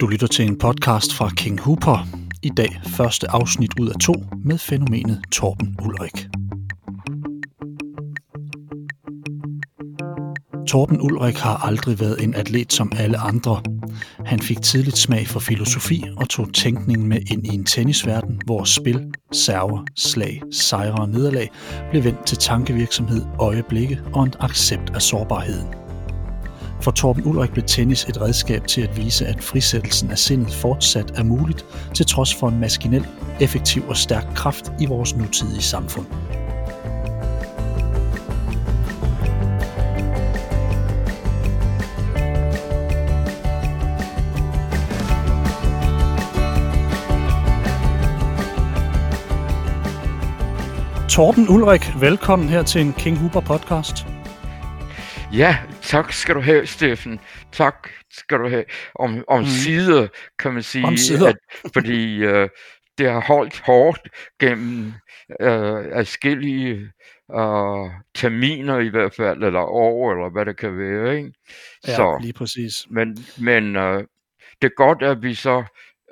Du lytter til en podcast fra King Hooper. I dag første afsnit ud af to med fænomenet Torben Ulrik. Torben Ulrik har aldrig været en atlet som alle andre. Han fik tidligt smag for filosofi og tog tænkningen med ind i en tennisverden, hvor spil, server, slag, sejre og nederlag blev vendt til tankevirksomhed, øjeblikke og en accept af sårbarheden. For Torben Ulrik blev tennis et redskab til at vise, at frisættelsen af sindet fortsat er muligt, til trods for en maskinel, effektiv og stærk kraft i vores nutidige samfund. Torben Ulrik, velkommen her til en King Huber podcast. Ja, tak skal du have, Steffen. Tak skal du have. Om, om mm. sider, kan man sige. Om sider. At, fordi øh, det har holdt hårdt gennem øh, adskillige øh, terminer i hvert fald, eller år, eller hvad det kan være. Ikke? Ja, så, lige præcis. Men, men øh, det er godt, at vi så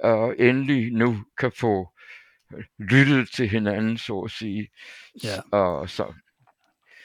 øh, endelig nu kan få lyttet til hinanden, så at sige. Ja. Og så,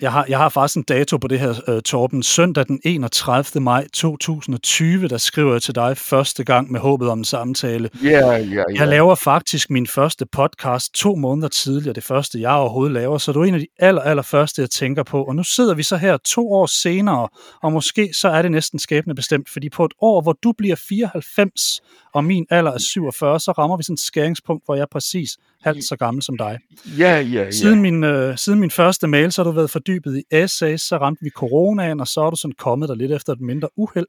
jeg har, jeg har faktisk en dato på det her, uh, Torben. Søndag den 31. maj 2020, der skriver jeg til dig første gang med håbet om en samtale. Ja, ja, ja. Jeg laver faktisk min første podcast to måneder tidligere, det første jeg overhovedet laver, så du er en af de aller, aller første, jeg tænker på. Og nu sidder vi så her to år senere, og måske så er det næsten skæbne bestemt, fordi på et år, hvor du bliver 94, og min alder er 47, så rammer vi sådan et skæringspunkt, hvor jeg præcis halvt så gammel som dig. Ja, ja, ja. Siden min, øh, siden min første mail, så har du været fordybet i essays, så ramte vi coronaen, og så er du sådan kommet der lidt efter et mindre uheld.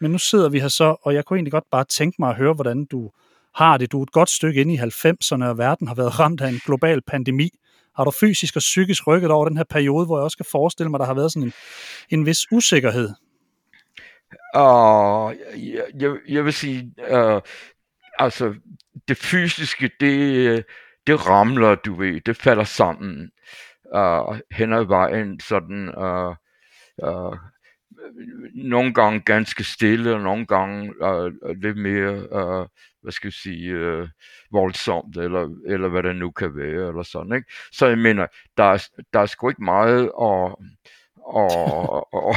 Men nu sidder vi her så, og jeg kunne egentlig godt bare tænke mig at høre, hvordan du har det. Du er et godt stykke inde i 90'erne, og verden har været ramt af en global pandemi. Har du fysisk og psykisk rykket over den her periode, hvor jeg også kan forestille mig, der har været sådan en, en vis usikkerhed? Og jeg, jeg, jeg vil sige, uh, altså det fysiske, det, det ramler, du ved, det falder sammen uh, hen ad vejen, sådan uh, uh, nogle gange ganske stille, og nogle gange uh, lidt mere, uh, hvad skal jeg sige, uh, voldsomt, eller, eller hvad det nu kan være, eller sådan, ikke? Så jeg mener, der er, der er sgu ikke meget at, og, og,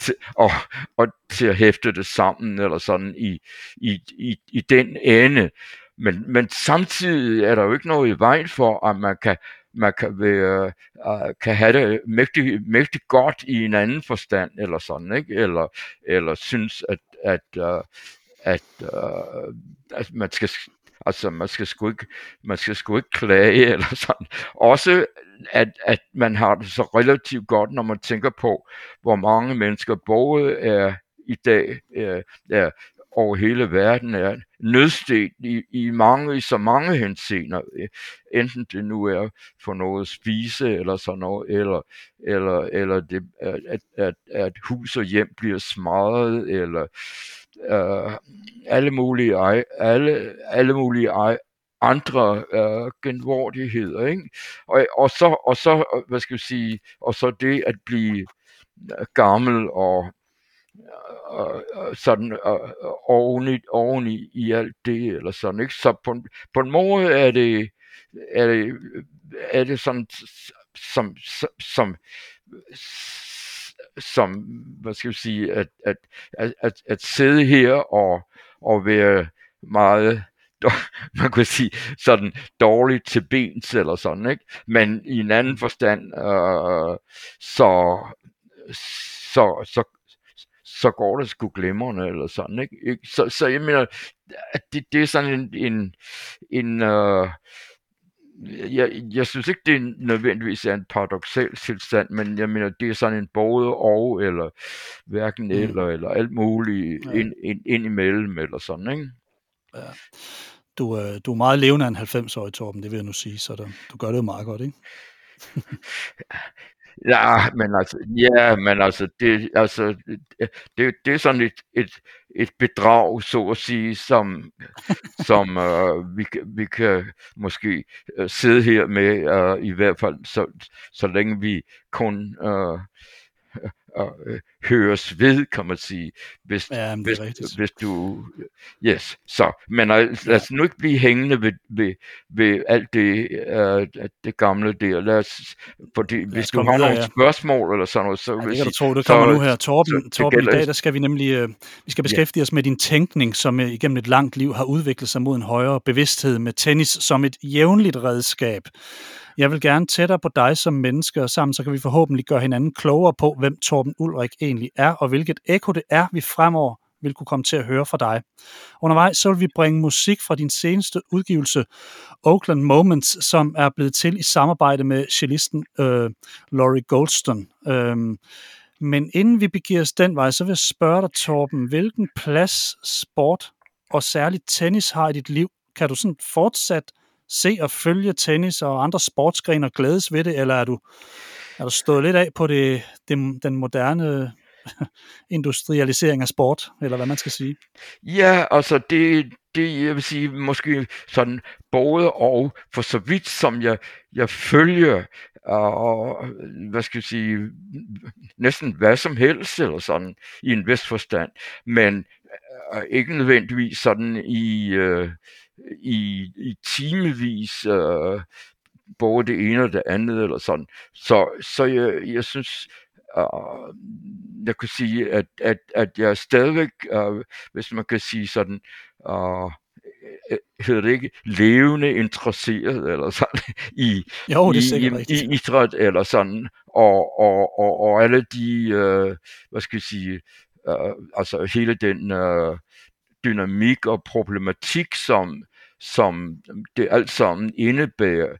til, og, og til at hæfte det sammen eller sådan i, i, i, i den ende. Men, men samtidig er der jo ikke noget i vejen for, at man kan, man kan, være, uh, kan have det mægtig, mægtig godt i en anden forstand, eller sådan, ikke? Eller, eller synes, at, at, uh, at, uh, at man skal Altså, man skal sgu ikke, man skal sgu ikke klage eller sådan. Også, at, at man har det så relativt godt, når man tænker på, hvor mange mennesker både er i dag er, er over hele verden er nødstedt i, i, mange, i så mange henseender. Enten det nu er for noget at spise eller sådan noget, eller, eller, eller det, at, at, at hus og hjem bliver smadret, eller øh, alle mulige, alle, alle mulige andre øh, genvordigheder, ikke? Og, og, så, og så, hvad skal jeg sige, og så det at blive øh, gammel og og, og sådan og, oven, i, oven i, i alt det, eller sådan, ikke? Så på, på en måde er det, er det, er det sådan, som, som, som som, hvad skal jeg sige, at, at, at, at, at sidde her og, og være meget man kunne sige sådan dårligt til bens eller sådan, ikke? Men i en anden forstand, øh, så, så, så, så går det sgu glimrende eller sådan, ikke? Så, så jeg mener, at det, det er sådan en, en, en øh, jeg, jeg synes ikke, det nødvendigvis er en paradoxal tilstand, men jeg mener, det er sådan en både og, eller hverken mm. eller, eller alt muligt ja. ind, ind, ind imellem, eller sådan, ikke? Ja. Du, øh, du er meget levende af en 90-årig, Torben, det vil jeg nu sige, så du, du gør det jo meget godt, ikke? Ja, men altså, ja, men altså, det, altså, det, det er sådan et, et, et bedrag, så at sige, som, som uh, vi, vi kan måske uh, sidde her med, uh, i hvert fald så, så længe vi kun uh, uh, høres ved, kan man sige, hvis, ja, hvis, hvis du, yes, så, men lad, os nu ikke blive hængende ved, ved, ved alt det, uh, det gamle der, lad os, fordi lad hvis du har nogle ja. spørgsmål eller sådan noget, så ja, det kan du tro, det kommer så, nu her, Torben, så, Torben i dag, der skal vi nemlig, uh, vi skal beskæftige ja. os med din tænkning, som uh, igennem et langt liv har udviklet sig mod en højere bevidsthed med tennis som et jævnligt redskab. Jeg vil gerne tættere på dig som menneske, og sammen så kan vi forhåbentlig gøre hinanden klogere på, hvem Torben Ulrik egentlig er, og hvilket ekko det er, vi fremover vil kunne komme til at høre fra dig. Undervejs så vil vi bringe musik fra din seneste udgivelse, Oakland Moments, som er blevet til i samarbejde med cellisten øh, Laurie Goldston. Øh, men inden vi begiver os den vej, så vil jeg spørge dig, Torben, hvilken plads sport og særligt tennis har i dit liv? Kan du sådan fortsat se og følge tennis og andre sportsgrene og glædes ved det, eller er du, er du stået lidt af på det, det, den moderne industrialisering af sport, eller hvad man skal sige? Ja, altså det, det jeg vil sige, måske sådan både og, for så vidt som jeg, jeg følger, og hvad skal jeg sige, næsten hvad som helst, eller sådan, i en vis forstand, men øh, ikke nødvendigvis sådan i, øh, i, i timevis øh, både det ene og det andet eller sådan. Så, så jeg, jeg synes, øh, jeg kan sige, at, at, at jeg stadigvæk, øh, hvis man kan sige sådan, øh, hedder det ikke, levende interesseret eller sådan i, jo, det i, i, i idræt eller sådan, og, og, og, og alle de, øh, hvad skal jeg sige, øh, altså hele den øh, dynamik og problematik, som, som det alt sammen indebærer,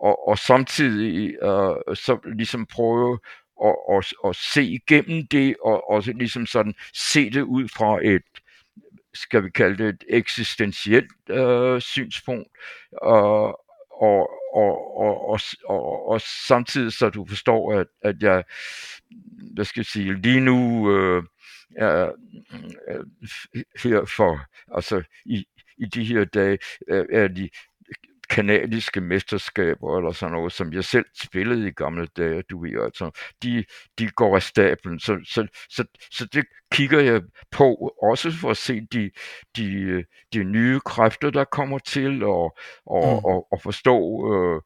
og, og samtidig øh, så ligesom prøve at, at, at se igennem det, og, og ligesom sådan se det ud fra et, skal vi kalde det et eksistentielt øh, synspunkt, og, og, og, og, og, og, og samtidig så du forstår, at, at jeg, hvad skal jeg sige, lige nu øh, er her for, altså i, i de her dage er de kanadiske mesterskaber eller sådan noget, som jeg selv spillede i gamle dage, du ved, altså, de, de går af stablen, så, så, så, så det kigger jeg på, også for at se de, de, de nye kræfter, der kommer til, og, og, mm. og, og forstå øh,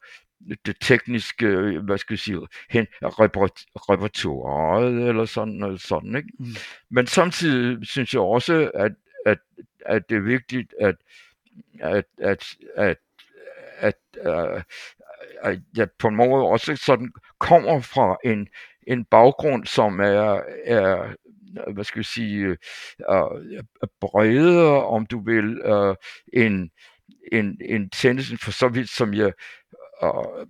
det tekniske, hvad skal jeg sige, hen, repertoireet eller sådan, eller sådan ikke? Mm. Men samtidig synes jeg også, at, at, at det er vigtigt, at, at, at, at at, øh, at jeg på en måde også sådan kommer fra en, en baggrund, som er, er hvad skal vi sige, øh, bredere, om du vil, øh, en, en, en tennisen for så vidt, som jeg og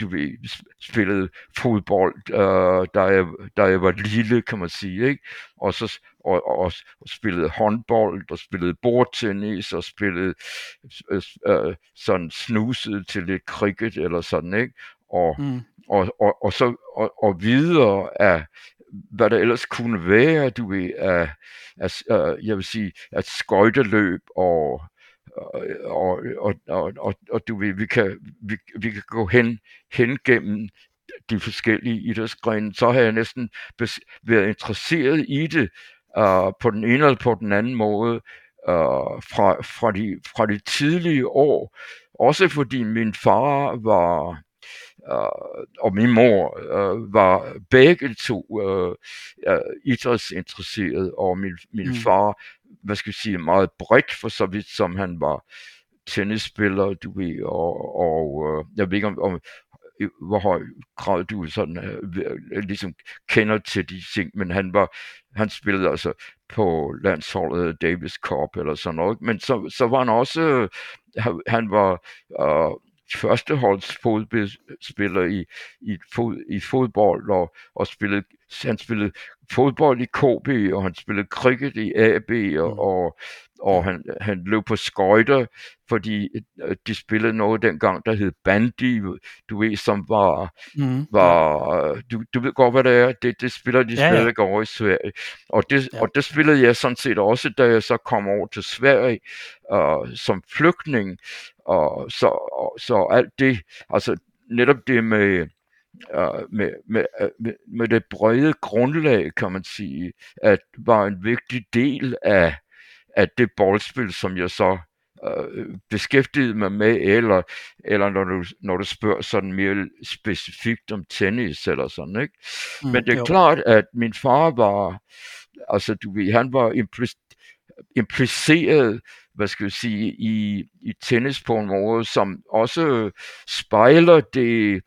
du ved, spillede fodbold, øh, da, jeg, da jeg var lille, kan man sige, ikke? Og så og, og, og spillede håndbold, og spillede bordtennis, og spillede øh, øh, sådan snuset til lidt cricket, eller sådan, ikke? Og, mm. og, og, og, så, og, og videre af, hvad der ellers kunne være, du ved, af, af, af jeg vil sige, at skøjteløb og og, og, og, og, og du ved, vi kan, vi, vi kan gå hen, hen gennem de forskellige idrætsgrene, så har jeg næsten været interesseret i det uh, på den ene eller på den anden måde uh, fra, fra, de, fra de tidlige år. Også fordi min far var uh, og min mor uh, var begge to uh, uh, idrætsinteresserede, og min, min mm. far hvad skal jeg sige, meget bredt for så vidt, som han var tennisspiller, du ved, og, og øh, jeg ved ikke om, om hvor høj grad du sådan uh, ligesom kender til de ting, men han var, han spillede altså på landsholdet Davis Cup eller sådan noget, men så, så var han også, han var uh, førsteholdsfodspiller i, i, fod, i fodbold, og, og spillede, han spillede fodbold i KB, og han spillede cricket i AB, og, mm. og, og han, han løb på skøjter, fordi øh, de spillede noget dengang, der hed bandy, du ved, som var, mm. var du, du ved godt, hvad det er, det, det spiller de ja, stadig ja. over i Sverige, og det, ja. og det spillede jeg sådan set også, da jeg så kom over til Sverige uh, som flygtning, og så, og, så alt det, altså netop det med, uh, med, med, med, med det brede grundlag, kan man sige, at var en vigtig del af, af det boldspil, som jeg så øh, beskæftiget mig med, eller, eller når, du, når du spørger sådan mere specifikt om tennis eller sådan, ikke? Mm, Men det er jo. klart, at min far var, altså du ved, han var impliceret, hvad skal jeg sige, i, i tennis på en måde, som også spejler det,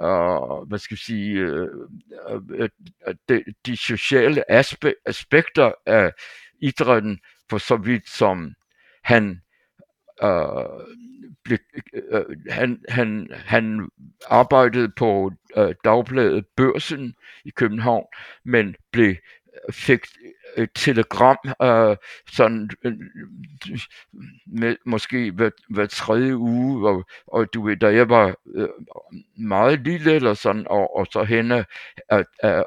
øh, hvad skal vi sige, øh øh, øh, øh, de, de sociale aspe, aspekter af idrætten, for så vidt som han øh, blev, øh, han, han, han arbejdede på øh, dagbladet Børsen i København, men blev fik et telegram øh, sådan øh, med, måske hver, hver tredje uge og, og du ved da jeg var øh, meget lille eller sådan og, og så henne at, at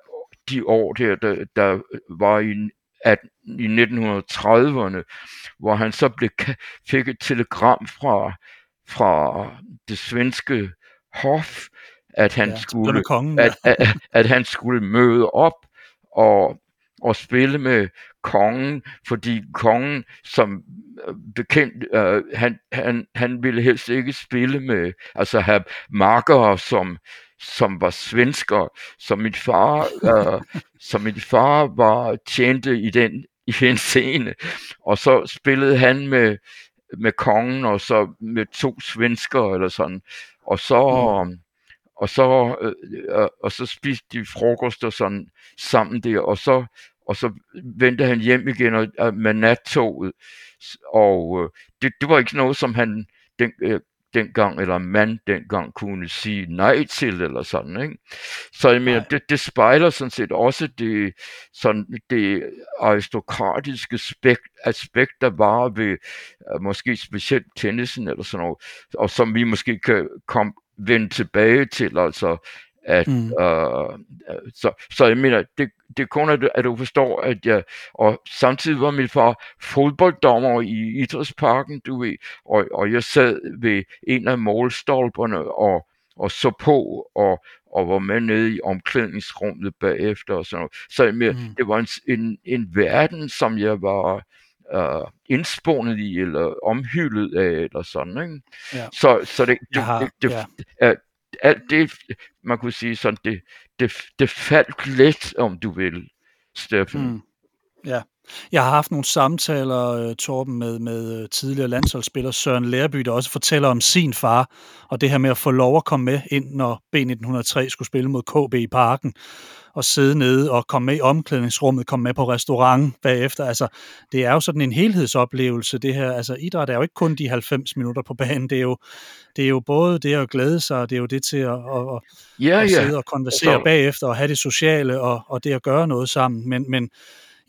de år der, der, der var i at, i 1930'erne, hvor han så blev, fik et telegram fra, fra det svenske hof, at han, ja, skulle, kongen, ja. at, at, at han skulle møde op og, og spille med kongen, fordi kongen som øh, bekendt, øh, han, han, han ville helst ikke spille med, altså have markere som som var svensker, som min far, øh, som min far var tjente i den i en scene, og så spillede han med med kongen og så med to svensker eller sådan, og så mm. Og så øh, øh, og så spiste de frokost og sådan sammen der, og så og så vendte han hjem igen og, og med nattoget, og øh, det, det var ikke noget, som han den, øh, dengang, eller man dengang kunne sige nej til, eller sådan, ikke? Så jeg mener, det, det spejler sådan set også det, sådan, det aristokratiske aspekt, aspekt, der var ved uh, måske specielt tennisen, eller sådan noget, og som vi måske kan komme vende tilbage til, altså at, mm. øh, så, så jeg mener, det, det er kun, at, at du forstår, at jeg, og samtidig var min far fodbolddommer i idrætsparken, du ved, og, og jeg sad ved en af målstolperne og, og så på, og, og var med nede i omklædningsrummet bagefter og sådan noget. Så jeg mener, mm. det var en, en, en verden, som jeg var uh, indspundet i, eller omhyldet af, eller sådan, ikke? Ja. Så, så det, det, har, det, det, ja alt det, man kunne sige sådan, det, det, det faldt let, om du vil, Steffen. Mm. Ja, jeg har haft nogle samtaler, øh, Torben, med, med øh, tidligere landsholdsspiller Søren Lærby, der også fortæller om sin far, og det her med at få lov at komme med ind, når B1903 skulle spille mod KB i parken og sidde nede og komme med i omklædningsrummet, komme med på restaurant bagefter. Altså, det er jo sådan en helhedsoplevelse, det her. Altså, idræt er jo ikke kun de 90 minutter på banen, det er jo, det er jo både det at glæde sig, og det er jo det til at, at, ja, at sidde ja. og konversere så... bagefter, og have det sociale, og, og det at gøre noget sammen. Men, men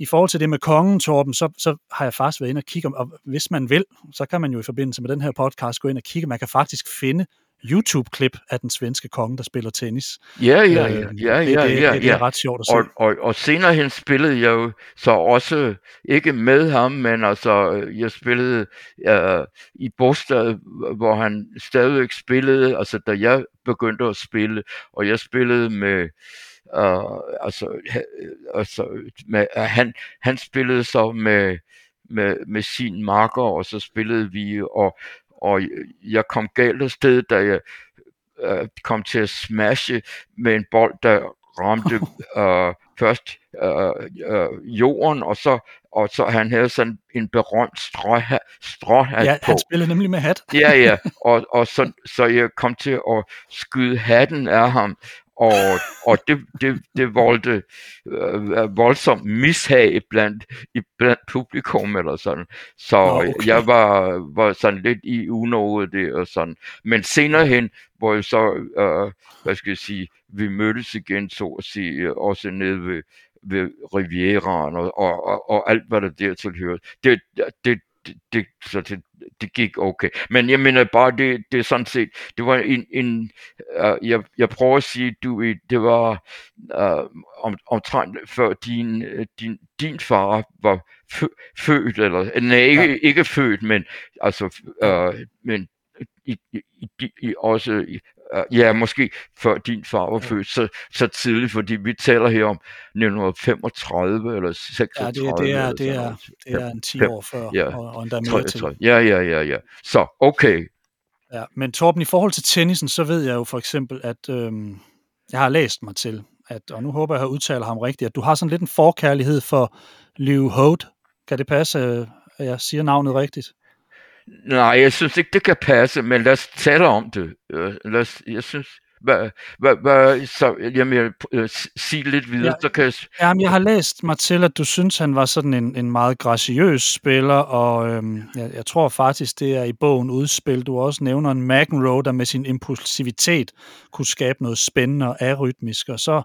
i forhold til det med kongen, Torben, så, så har jeg faktisk været inde og kigge, og hvis man vil, så kan man jo i forbindelse med den her podcast gå ind og kigge. Man kan faktisk finde YouTube-klip af den svenske konge, der spiller tennis. Ja, ja, ja, ja, øh, ja, det, ja, det, ja. Det, det er ret sjovt at se. Og, og, og senere hen spillede jeg jo så også, ikke med ham, men altså, jeg spillede uh, i Bostad, hvor han stadigvæk spillede, altså da jeg begyndte at spille, og jeg spillede med, uh, altså, altså med, han, han spillede så med, med, med sin marker, og så spillede vi, og, og jeg kom galt af sted, da jeg øh, kom til at smashe med en bold, der ramte øh, først øh, øh, jorden, og så og så han havde sådan en berømt stråhat, stråhat ja, på. han spillede nemlig med hat. ja, ja, og, og så, så jeg kom til at skyde hatten af ham, og, og det, det, det voldte øh, voldsomt mishag blandt, i, blandt publikum eller sådan. Så okay. jeg var, var sådan lidt i unåde det og sådan. Men senere hen, hvor jeg så, øh, hvad skal jeg sige, vi mødtes igen, så at sige, også nede ved, ved Rivieraen og, og, og, og alt, hvad der dertil hører. Det, det, det, det, så det, det gik okay. Men jeg mener bare, det, det er sådan set, det var en, en uh, jeg, jeg prøver at sige, du, det var uh, om, omtrent før din, din, din far var født, eller, nej, ikke, ja. ikke født, men altså, uh, men i, i, i, også ja, måske før din far var født så, så tidligt, fordi vi taler her om 1935 eller 36. Ja, det, det, er, det, er, det er en 10 år før, ja, og, og endda mere til. Ja, ja, ja, ja. Så, okay. Ja, men Torben, i forhold til tennisen, så ved jeg jo for eksempel, at øhm, jeg har læst mig til, at, og nu håber jeg, at jeg udtaler ham rigtigt, at du har sådan lidt en forkærlighed for Liu Holt. Kan det passe, at jeg siger navnet rigtigt? Nej, jeg synes ikke, det kan passe, men lad os tale om det. Øh, lad os, jeg synes, hvad, hvad, hvad, så, jamen, jeg, sige lidt videre, ja, så kan jeg... Jamen, jeg har læst mig til, at du synes, han var sådan en, en meget graciøs spiller, og øhm, jeg, jeg tror faktisk, det er i bogen Udspil, du også nævner en McEnroe, der med sin impulsivitet kunne skabe noget spændende og arytmisk, og så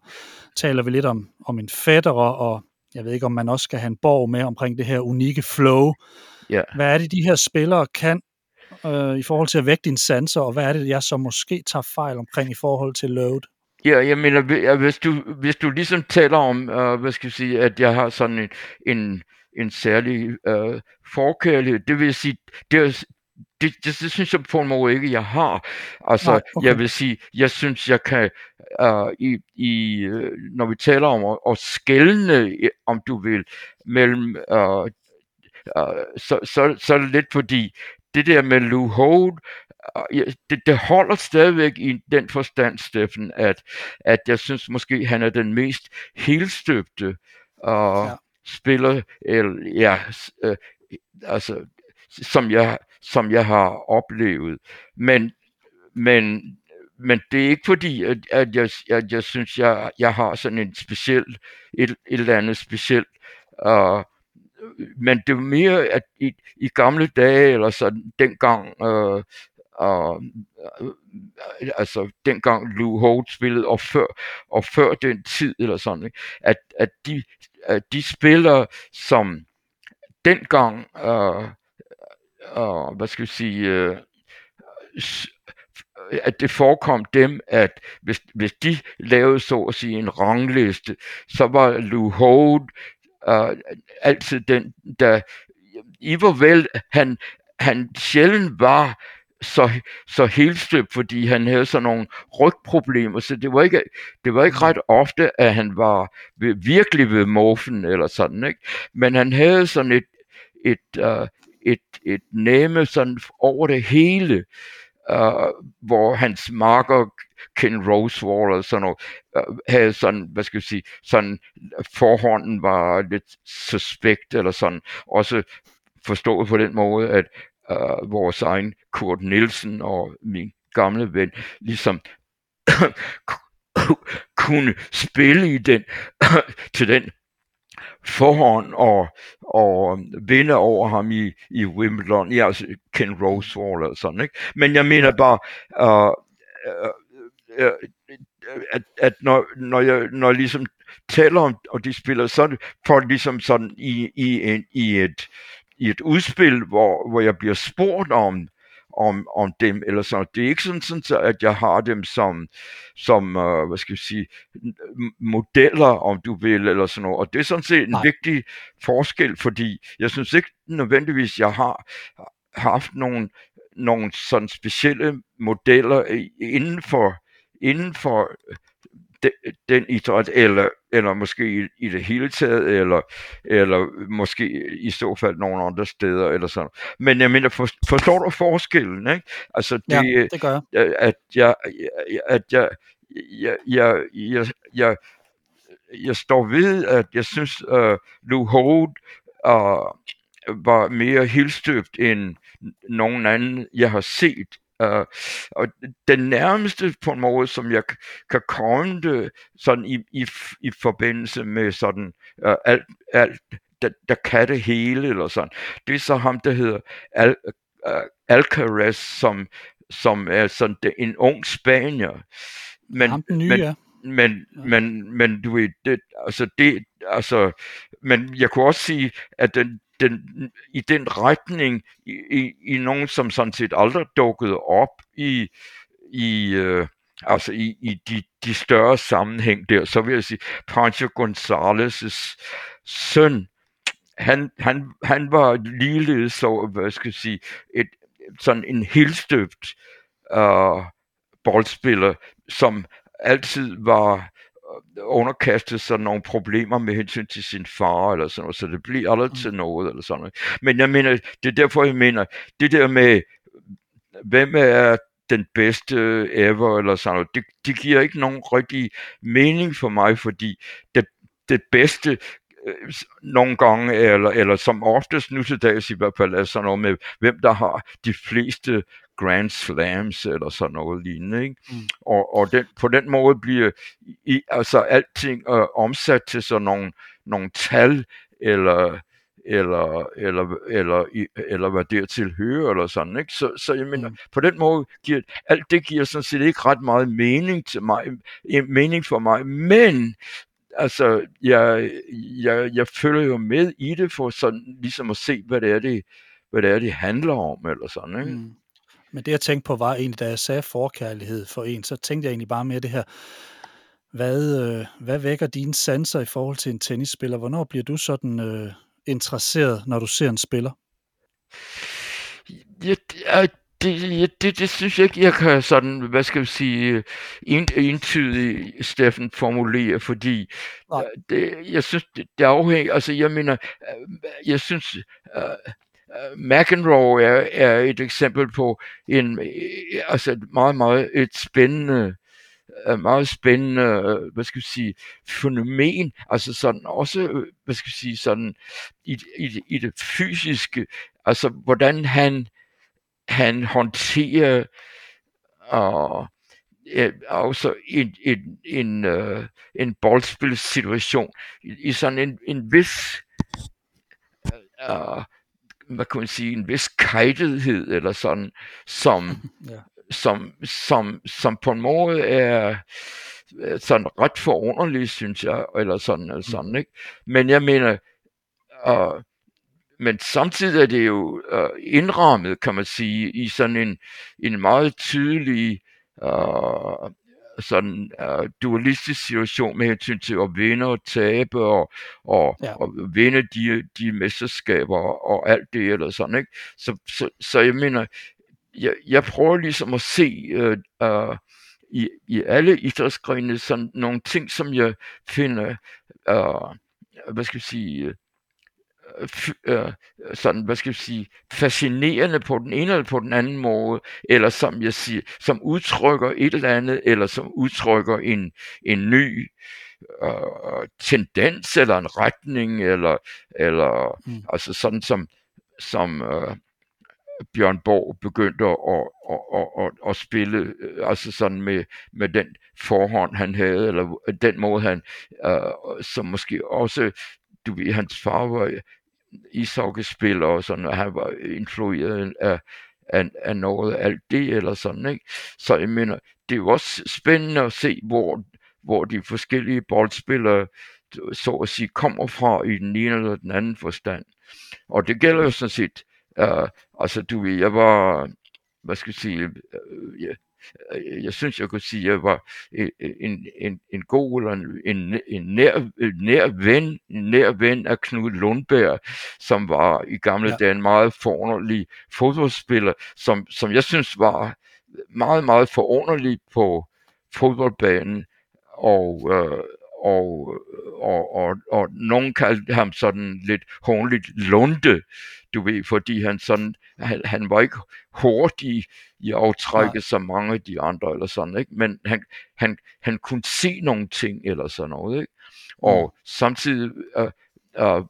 taler vi lidt om, om en Federer, og jeg ved ikke, om man også skal have en borg med omkring det her unikke flow. Ja. Hvad er det, de her spillere kan øh, i forhold til at vække dine sanser, og hvad er det, jeg så måske tager fejl omkring i forhold til load? Ja, jeg mener, hvis du, hvis du ligesom taler om, øh, hvad skal jeg sige, at jeg har sådan en, en, en særlig øh, forkærlighed, det vil sige, det, er, det, det, det synes jeg på en måde ikke, jeg har. Altså, Nej, okay. jeg vil sige, jeg synes, jeg kan, uh, i, i, uh, når vi taler om at, at skælne, om du vil, mellem, uh, så, så, så er det lidt fordi, det der med Lou Hold, det, det holder stadigvæk i den forstand, Steffen, at, at jeg synes måske, han er den mest helstøbte uh, ja. spiller, eller, ja, uh, altså, som jeg, som jeg har oplevet. Men, men, men det er ikke fordi, at, at, jeg, at jeg synes, jeg, jeg har sådan en speciel, et, et eller andet specielt uh, men det var mere, at i, i gamle dage, eller sådan dengang, øh, øh, altså dengang Lou Holt spillede, og før, og før den tid, eller sådan, ikke? At, at, de, at de spillere, som dengang, øh, øh, hvad skal vi sige, øh, at det forekom dem, at hvis, hvis de lavede så at sige en rangliste, så var Lou Holt uh, altid den, der i hvor vel han, han sjældent var så, så helstøbt, fordi han havde sådan nogle rygproblemer, så det var ikke, det var ikke ret ofte, at han var ved, virkelig ved morfen eller sådan, ikke? Men han havde sådan et, et, uh, et, et næme sådan over det hele, uh, hvor hans marker Ken Rosewall og sådan noget, uh, havde sådan, hvad skal jeg sige, sådan forhånden var lidt suspekt eller sådan, også forstået på den måde, at uh, vores egen Kurt Nielsen og min gamle ven ligesom kunne spille i den til den forhånd og, og vinde over ham i, i Wimbledon. Ja, altså Ken Rosewall og sådan, ikke? Men jeg mener bare, uh, uh, uh, at, at når, når, jeg, når jeg ligesom taler om, og de spiller sådan, for ligesom sådan i, i, en, i, et, i et udspil, hvor, hvor jeg bliver spurgt om, om, om dem, eller så. Det er ikke sådan, sådan at jeg har dem som, som uh, hvad skal jeg sige, modeller, om du vil, eller sådan noget. Og det er sådan set en Nej. vigtig forskel, fordi jeg synes ikke nødvendigvis, jeg har haft nogle, nogle sådan specielle modeller inden for, inden for de, den idræt, eller, eller måske i, i det hele taget, eller, eller måske i så fald nogle andre steder, eller sådan. Men jeg mener, for, forstår du forskellen, ikke? Altså, det, ja, det gør jeg. At jeg, at jeg, jeg, jeg, jeg, jeg, jeg står ved, at jeg synes, uh, Lou Hold uh, var mere helstøbt end nogen anden, jeg har set Uh, og den nærmeste på en måde, som jeg kan komme det sådan i, i, i forbindelse med sådan uh, alt, alt der, der kan det hele, eller sådan, det er så ham, der hedder Al, uh, Alcaraz, som, som er sådan det, en ung spanier. Men, ham den nye, men, ja. Men, ja. men, men du ved, det, altså det, altså, men jeg kunne også sige, at den, den, i den retning i, i, i nogen, som sådan set aldrig dukkede op i, i øh, altså i, i de, de større sammenhæng der, så vil jeg sige, Pancho González' søn, han, han, han var ligeledes så, hvad skal jeg sige, et, sådan en helstøbt øh, boldspiller, som altid var underkastet sig nogle problemer med hensyn til sin far eller sådan noget, så det bliver aldrig mm. til noget eller sådan noget. Men jeg mener, det er derfor, jeg mener, det der med, hvem er den bedste ever eller sådan noget, det, det giver ikke nogen rigtig mening for mig, fordi det, det bedste øh, nogle gange, eller, eller som oftest nu til dags i hvert fald, er sådan noget med, hvem der har de fleste Grand Slams eller sådan noget lignende. Ikke? Mm. Og, og den, på den måde bliver i, altså alting øh, omsat til sådan nogle, nogle tal eller eller, eller, eller, eller hvad dertil hører, eller sådan, ikke? Så, så jeg mener, mm. på den måde giver, alt det giver sådan set ikke ret meget mening til mig, mening for mig, men altså, jeg, jeg, jeg følger jo med i det, for sådan ligesom at se, hvad det er, det, hvad det, er, det handler om, eller sådan, ikke? Mm. Men det, jeg tænkte på, var egentlig, da jeg sagde forkærlighed for en, så tænkte jeg egentlig bare mere det her, hvad, øh, hvad vækker dine sanser i forhold til en tennisspiller? Hvornår bliver du sådan øh, interesseret, når du ser en spiller? Ja, det, det, det synes jeg ikke, jeg kan sådan, hvad skal jeg sige, entydigt, Steffen, formulere, fordi Nej. Øh, det, jeg synes, det, det afhænger, altså jeg mener, øh, jeg synes, uh, McEnroe er, er et eksempel på en, øh, altså et meget, meget et spændende, øh, meget spændende, øh, hvad skal vi sige, fænomen, altså sådan også, hvad skal vi sige, sådan i, i, i det fysiske, altså hvordan han, han håndterer og øh, også en, en, en, øh, en boldspilsituation i, i sådan en, en vis øh, hvad kan man sige, en vis kajtethed, eller sådan, som, ja. som, som, som på en måde er sådan ret forunderlig, synes jeg, eller sådan, eller sådan, mm. ikke? Men jeg mener, uh, men samtidig er det jo uh, indrammet, kan man sige, i sådan en, en meget tydelig uh, sådan uh, dualistisk situation med hensyn til at vinde og tabe og, og, ja. og vinde de, de mesterskaber og alt det eller sådan, ikke? Så, så, så jeg mener, jeg, jeg prøver ligesom at se uh, uh, i, i alle idrætsgrene sådan nogle ting, som jeg finder, uh, hvad skal jeg sige, øh, sådan, hvad skal jeg sige, fascinerende på den ene eller på den anden måde, eller som jeg siger, som udtrykker et eller andet, eller som udtrykker en, en ny øh, tendens, eller en retning, eller, eller mm. altså sådan som, som øh, Bjørn Borg begyndte at, at, at, at, at spille, øh, altså sådan med, med den forhånd, han havde, eller den måde, han, øh, som måske også du ved, hans far var ishockeyspiller og sådan, og han var influeret af, af, af noget af alt det eller sådan, ikke? Så jeg mener, det er jo også spændende at se, hvor, hvor de forskellige boldspillere, så at sige, kommer fra i den ene eller den anden forstand. Og det gælder jo sådan set, uh, altså du ved, jeg var, hvad skal jeg sige, uh, ja, jeg synes, jeg kunne sige, at jeg var en, en, en god eller en, en, nær, en nær ven, en nær ven af Knud Lundberg, som var i gamle ja. dage en meget forunderlig fodboldspiller, som, som jeg synes var meget, meget forunderlig på fodboldbanen, og, øh, og, og, og, og nogen kaldte ham sådan lidt håndligt Lunde, du ved, fordi han sådan, han, han var ikke hurtig i aftrækket som mange af de andre, eller sådan, ikke? men han, han, han kunne se nogle ting, eller sådan noget, ikke? og mm. samtidig uh, uh,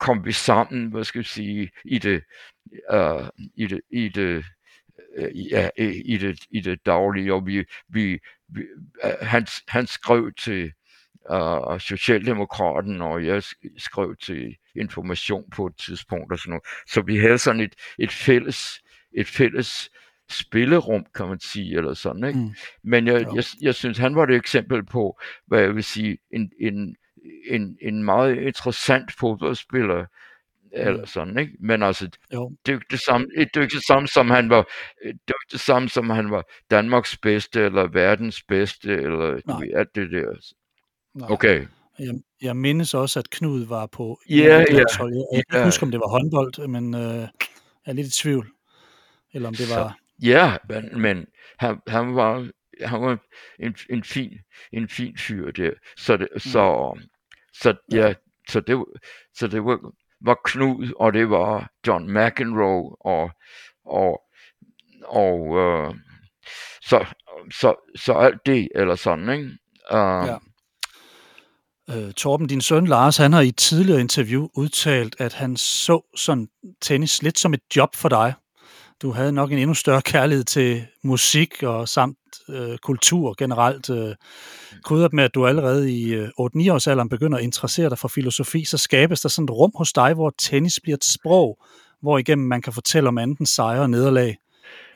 kom vi sammen, hvad skal jeg sige, i det, uh, i det, i det, ja, i det, i det daglige, og vi, vi, vi uh, han, han skrev til uh, Socialdemokraten, og jeg skrev til Information på et tidspunkt og sådan noget. Så vi havde sådan et, et fælles, et fælles spillerum, kan man sige, eller sådan, ikke? Mm. Men jeg, jeg, jeg synes, han var et eksempel på, hvad jeg vil sige, en, en, en, en meget interessant fodboldspiller, eller mm. sådan, ikke? Men altså, jo. det er jo ikke det samme, det er ikke det samme som han var, det er ikke det samme som han var Danmarks bedste, eller verdens bedste, eller Nej. alt det der. Nej. Okay. Jeg, jeg mindes også, at Knud var på ja, yeah, ja, yeah, Jeg kan yeah. huske, om det var håndbold, men øh, jeg er lidt i tvivl. Eller om det var... Ja, men, men han, han var han var en, en, fin, en fin fyr der. Så, det, mm. så, så ja, så det, så det var, var Knud, og det var John McEnroe, og, og, og øh, så, så, så alt det, eller sådan, ikke? Uh, ja. Øh, Torben, din søn Lars, han har i et tidligere interview udtalt, at han så sådan tennis lidt som et job for dig. Du havde nok en endnu større kærlighed til musik og samt øh, kultur generelt. Øh, krydret med, at du allerede i øh, 8-9 års alderen begynder at interessere dig for filosofi, så skabes der sådan et rum hos dig, hvor tennis bliver et sprog, hvor igennem man kan fortælle om anden sejre og nederlag.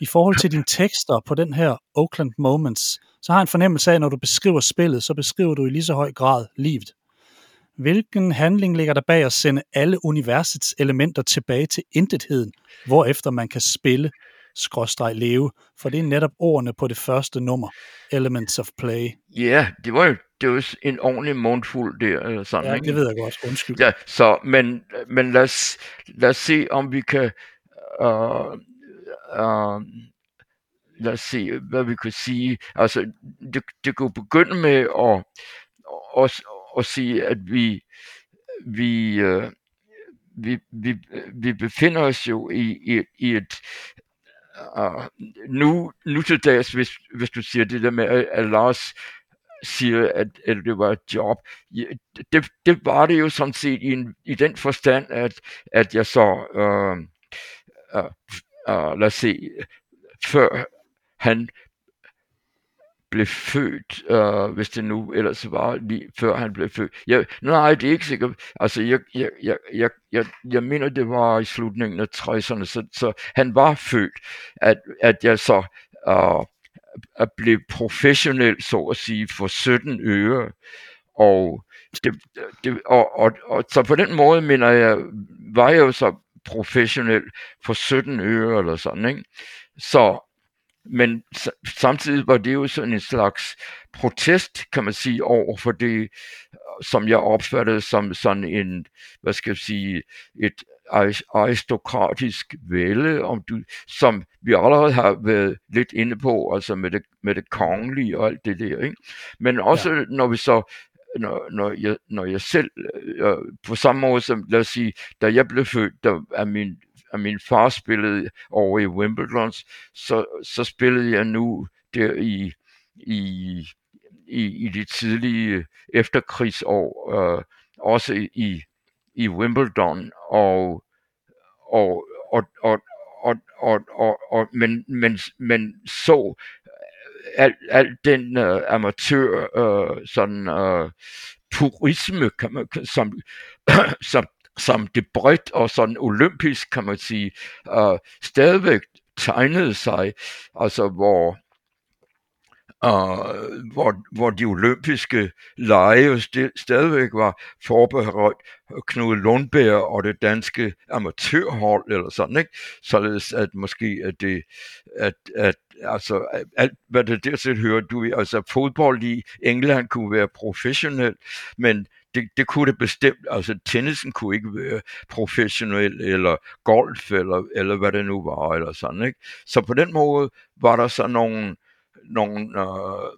I forhold til dine tekster på den her Oakland Moments, så har jeg en fornemmelse af, at når du beskriver spillet, så beskriver du i lige så høj grad livet. Hvilken handling ligger der bag at sende alle universets elementer tilbage til intetheden, hvorefter man kan spille, skråstreg leve, for det er netop ordene på det første nummer, Elements of Play. Ja, det var jo det var en ordentlig mundfuld der. Eller sådan, ja, ikke? det ved jeg godt. Undskyld. Ja, så, men, men lad, os, lad os se, om vi kan uh, uh, lad os se, hvad vi kan sige. Altså, det, det kunne begynde med at, at, at sige, at vi, vi, øh, vi, vi, vi befinder os jo i, i, i et, uh, nu, nu til dags, hvis, hvis du siger det der med, at Lars siger, at, at det var et job. Det, det var det jo sådan set i, en, i den forstand, at, at jeg så, uh, uh, uh, lad os se, før han blev født, øh, hvis det nu ellers var lige før han blev født. Jeg, nej, det er ikke sikkert. Altså, jeg, jeg, jeg, jeg, jeg, jeg mener, det var i slutningen af 60'erne, så, så han var født, at, at jeg så øh, at blive professionel, så at sige, for 17 øre. Og, det, det, og, og, og så på den måde, mener jeg, var jeg jo så professionel for 17 øre eller sådan, ikke? Så men samtidig var det jo sådan en slags protest, kan man sige, over for det, som jeg opfattede som sådan en, hvad skal jeg sige, et aristokratisk vælde, om du, som vi allerede har været lidt inde på, altså med det, med det kongelige og alt det der. Ikke? Men også ja. når vi så når, når, jeg, når jeg selv, øh, på samme måde som, lad os sige, da jeg blev født, der er min at min far spillede over i Wimbledon, så, så spillede jeg nu der i, i, i, i de tidlige efterkrigsår, øh, også i, i Wimbledon, og, og, og, og, og, og, og, og men, men, men så øh, al, al den uh, amatør uh, sådan uh, purisme, kan man, som, som som det bredt og sådan olympisk, kan man sige, øh, stadigvæk tegnede sig, altså hvor uh, hvor, hvor de olympiske lege st- stadigvæk var forbeholdt Knud Lundberg og det danske amatørhold eller sådan, ikke? Således at måske at det, at, at altså alt hvad det dertil hører, du altså fodbold i England kunne være professionel, men det, det kunne det bestemt, altså tennisen kunne ikke være professionel, eller golf, eller, eller hvad det nu var, eller sådan, ikke? Så på den måde var der så nogle, nogle uh,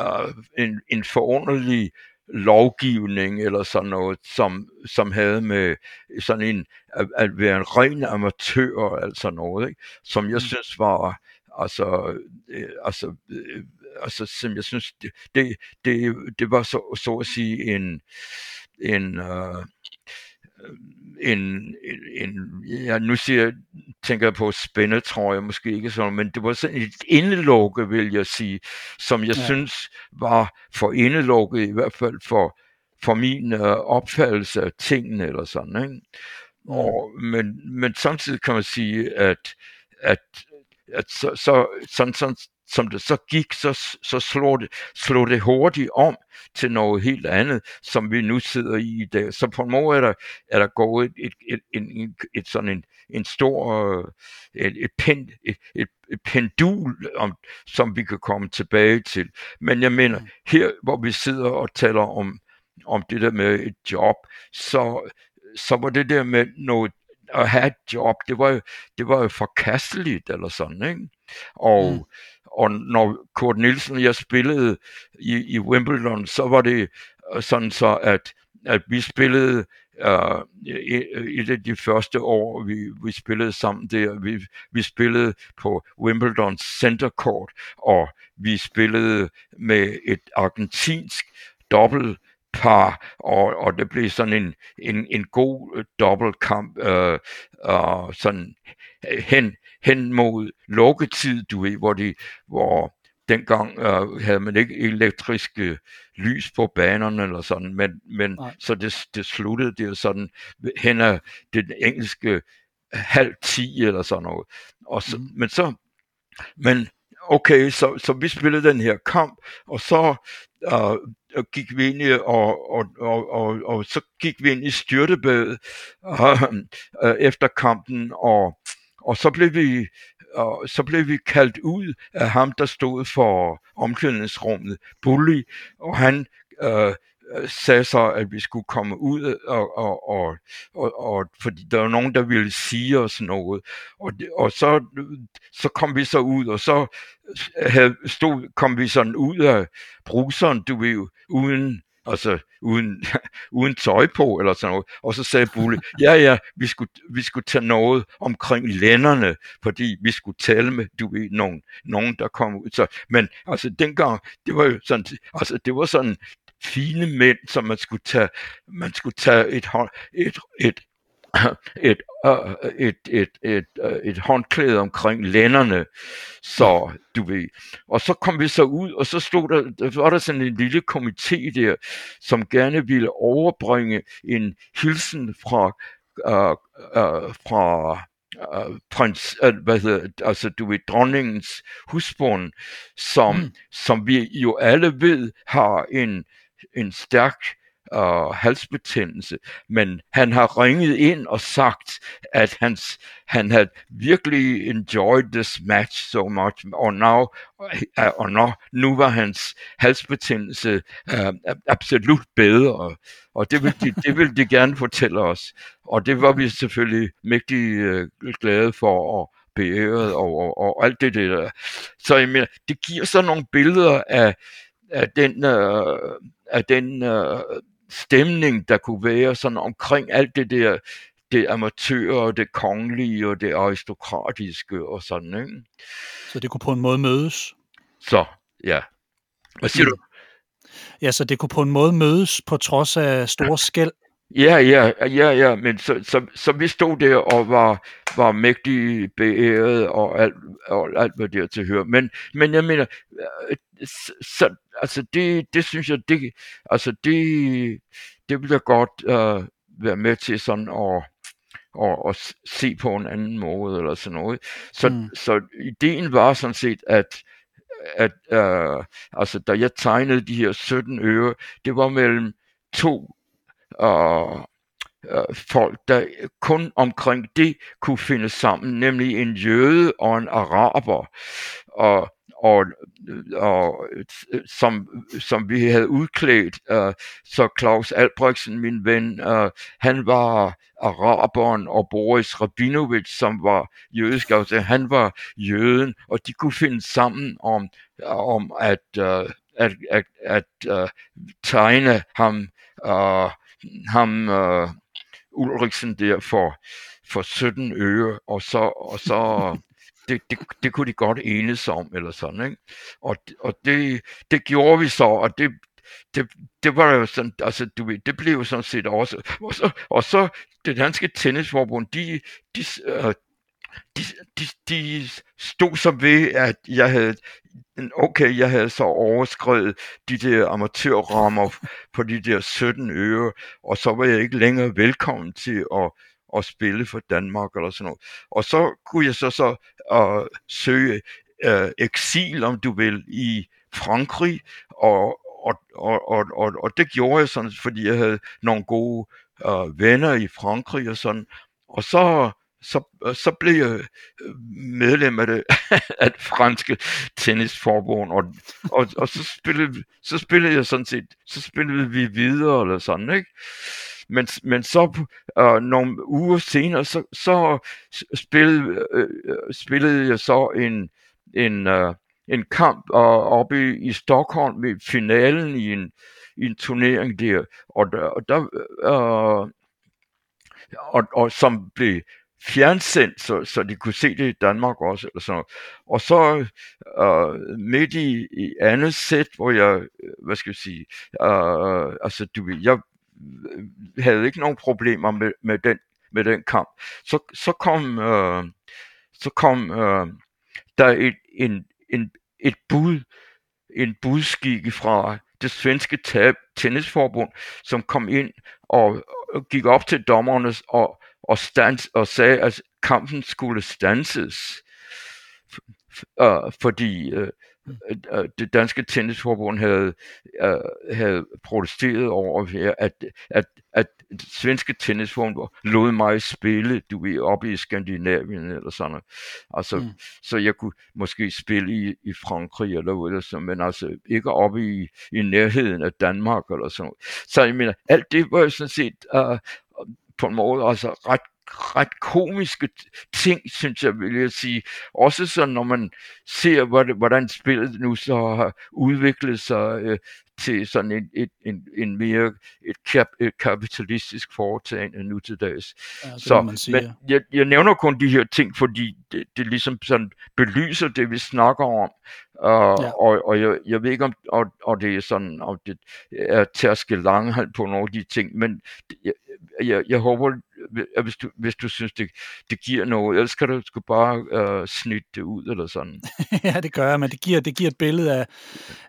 uh, en, en forunderlig lovgivning eller sådan noget, som, som havde med sådan en, at, at være en ren amatør, altså noget, ikke? som jeg mm. synes var, altså, øh, altså øh, altså, som jeg synes, det, det, det, det var så, så at sige en, en, uh, en, en, ja, nu siger, tænker jeg på spændetrøje, måske ikke sådan, men det var sådan et indelukke, vil jeg sige, som jeg ja. synes var for indelukket, i hvert fald for, for min uh, opfattelse af tingene, eller sådan, ikke? Og, men, men samtidig kan man sige, at, at, at så, så, sådan, sådan, som det så gik, så, så slog, det, slog det hurtigt om til noget helt andet, som vi nu sidder i i dag. Så på en måde er der, er der gået et, et, et, et, et, sådan en, en stor et, et, pen, et, et, et pendul, om, som vi kan komme tilbage til. Men jeg mener, mm. her hvor vi sidder og taler om, om det der med et job, så, så var det der med noget at have et job, det var jo, det var jo forkasteligt eller sådan, ikke? Og, mm og når Kurt Nielsen og jeg spillede i, i Wimbledon, så var det øh, sådan så, at, at vi spillede uh, et af de første år, vi, vi spillede sammen der, vi, vi spillede på Wimbledon Center Court, og vi spillede med et argentinsk dobbelt par, og, og det blev sådan en, en, en god øh, dobbeltkamp, øh, øh, sådan hen, hen mod lukketid, du ved, hvor, de, hvor dengang øh, havde man ikke elektriske lys på banerne eller sådan, men, men så det, det sluttede det sådan hen ad den engelske halv ti eller sådan noget. Og så, mm. Men så, men okay, så, så vi spillede den her kamp, og så uh, gik vi ind i, og, og, og, og, og så gik vi ind i styrtebadet uh, uh, efter kampen, og, og så blev vi og så blev vi kaldt ud af ham, der stod for omklædningsrummet, Bully, og han øh, sagde så, at vi skulle komme ud, og, og, og, og, og fordi der var nogen, der ville sige os noget. Og, og så, så kom vi så ud, og så øh, havde, stod, kom vi sådan ud af bruseren, du ved, uden altså uden, uden tøj på eller sådan noget. Og så sagde Bulle, ja ja, vi skulle, vi skulle tage noget omkring lænderne, fordi vi skulle tale med, du ved, nogen, nogen der kom ud. Så, men altså dengang, det var jo sådan, altså det var sådan fine mænd, som man skulle tage, man skulle tage et, et, et, et, uh, et, et, et, uh, et håndklæde omkring lænderne, så du ved. Og så kom vi så ud, og så stod der, der var der sådan en lille komité der, som gerne ville overbringe en hilsen fra, uh, uh, fra uh, prins, uh, hvad hedder, altså du ved, dronningens husbund, som, mm. som vi jo alle ved har en, en stærk og halsbetændelse, men han har ringet ind og sagt, at hans, han had virkelig enjoyed this match so much, og, now, øh, og now, nu var hans halsbetændelse uh, absolut bedre, og det vil, de, det vil de gerne fortælle os, og det var vi selvfølgelig mægtig øh, glade for, og beæret og, og, og alt det der. Så jeg mener, det giver så nogle billeder af, af den, uh, af den uh, stemning, der kunne være sådan omkring alt det der, det amatører, og det kongelige og det aristokratiske og sådan, ikke? Så det kunne på en måde mødes? Så, ja. Hvad siger du? Ja, så det kunne på en måde mødes på trods af store skæld? Ja, ja, ja, ja, men så, så, så vi stod der og var, var mægtig beæret og alt, og alt hvad der til høre. Men, men jeg mener, øh, så, altså det, det synes jeg, det, altså det, det vil jeg godt uh, være med til sådan at, at, at se på en anden måde eller sådan noget. Så, mm. så ideen var sådan set, at at uh, altså da jeg tegnede de her 17 øre, det var mellem to øh, uh, folk, der kun omkring det kunne finde sammen, nemlig en jøde og en araber. Og og, og øh, som, som vi havde udklædt. Uh, så Claus Albrechtsen, min ven, uh, han var araberen, og Boris Rabinovich, som var jødisk, altså han var jøden, og de kunne finde sammen om, om at, uh, at, at, at uh, tegne ham, uh, ham uh, Ulriksen der for, for 17 øre, og så, og så det, det, det kunne de godt enes om, eller sådan, ikke? Og, og det, det gjorde vi så, og det, det, det var jo sådan, altså du ved, det blev jo sådan set også, og så, og så det danske tennisforbund, de, de, øh, de, de, de stod som ved, at jeg havde, okay, jeg havde så overskrevet de der amatørrammer på de der 17 øre, og så var jeg ikke længere velkommen til at at spille for Danmark eller sådan noget. Og så kunne jeg så, så uh, søge uh, eksil, om du vil, i Frankrig, og, og, og, og, og, og det gjorde jeg sådan, fordi jeg havde nogle gode uh, venner i Frankrig og sådan. Og så, så, så blev jeg øh, medlem af det, af det franske tennisforbund, og, og, og så, spillede, så spillede jeg sådan set, så spillede vi videre eller sådan, ikke? Men, men så øh, nogle uger senere, så, så spillede, øh, spillede jeg så en, en, øh, en kamp uh, oppe i, i Stockholm i finalen i en, i en turnering der, og der, og der uh, og, og som blev fjernsendt, så, så de kunne se det i Danmark også. Eller sådan Og så uh, midt i, i andet sæt, hvor jeg, øh, hvad skal jeg sige, uh, altså du jeg havde ikke nogen problemer med, med, den, med den kamp. Så, så kom, uh, så kom uh, der et, en, en, et bud, en budskik fra det svenske tab, tennisforbund, som kom ind og, og gik op til dommerne og, og, stans, og sagde, at kampen skulle stanses, uh, fordi uh, uh, det danske tennisforbund havde, uh, havde protesteret over, at, at, at det svenske tennisforbund lod mig spille, du ved, oppe i Skandinavien eller sådan noget. Altså, mm. så jeg kunne måske spille i, i Frankrig eller eller sådan, men altså ikke oppe i, i nærheden af Danmark eller sådan noget. Så jeg mener, alt det var sådan set uh, på en måde altså ret ret komiske ting, synes jeg, vil jeg sige. Også så, når man ser, hvordan spillet nu så har udviklet sig øh, til sådan en, et, en, en mere et, kap, et kapitalistisk foretagende nu til dags. Ja, så, sige, men jeg, jeg nævner kun de her ting, fordi det, det ligesom sådan belyser det, vi snakker om. Uh, ja. Og, og jeg, jeg ved ikke, om og, og det er sådan, om det er tærske langhand på nogle af de ting, men jeg, jeg, jeg håber, at hvis du, hvis du synes, det, det giver noget, ellers kan du sgu bare uh, snitte det ud eller sådan. ja, det gør jeg, men det giver, det giver et billede af,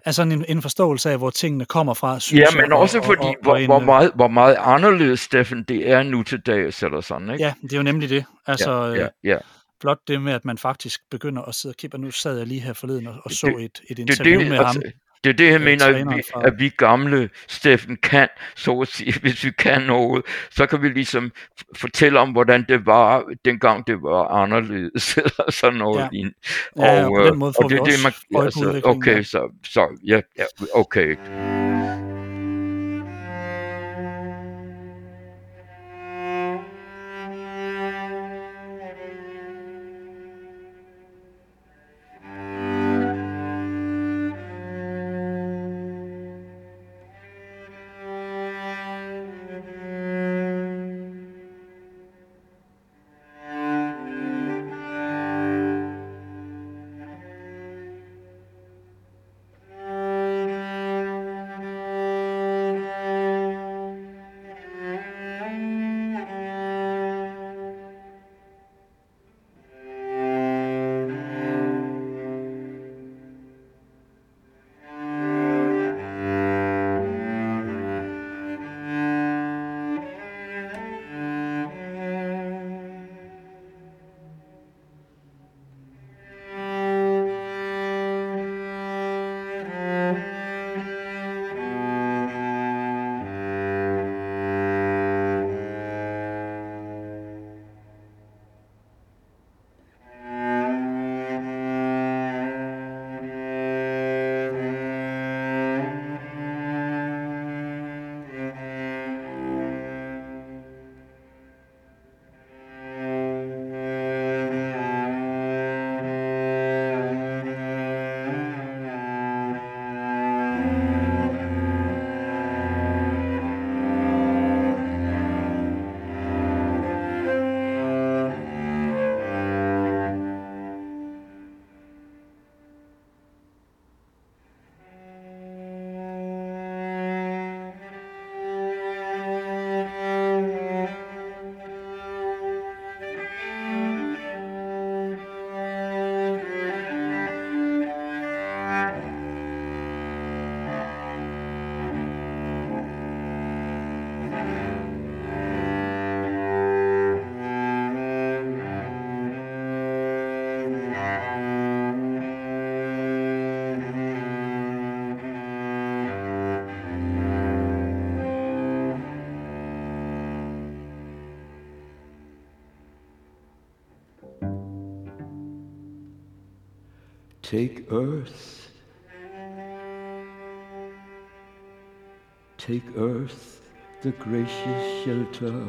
af sådan en, en forståelse af, hvor tingene kommer fra. Synes ja, men jeg, også og, fordi, og, og, hvor, en, hvor, meget, hvor meget anderledes, Steffen, det er nu til dags eller sådan, ikke? Ja, det er jo nemlig det. Altså, ja, ja, ja. Blot det med, at man faktisk begynder at sidde og kigge, nu sad jeg lige her forleden og, og så det, et, et interview det, det, med altså, ham. Det er det, jeg mener, at vi, at vi gamle, Steffen, kan, så at sige, hvis vi kan noget, så kan vi ligesom fortælle om, hvordan det var, dengang det var anderledes, eller sådan noget. Ja, ja og, på den måde får og det, vi det, man, altså, Okay, så, så ja, ja, okay. Take earth. Take earth, the gracious shelter.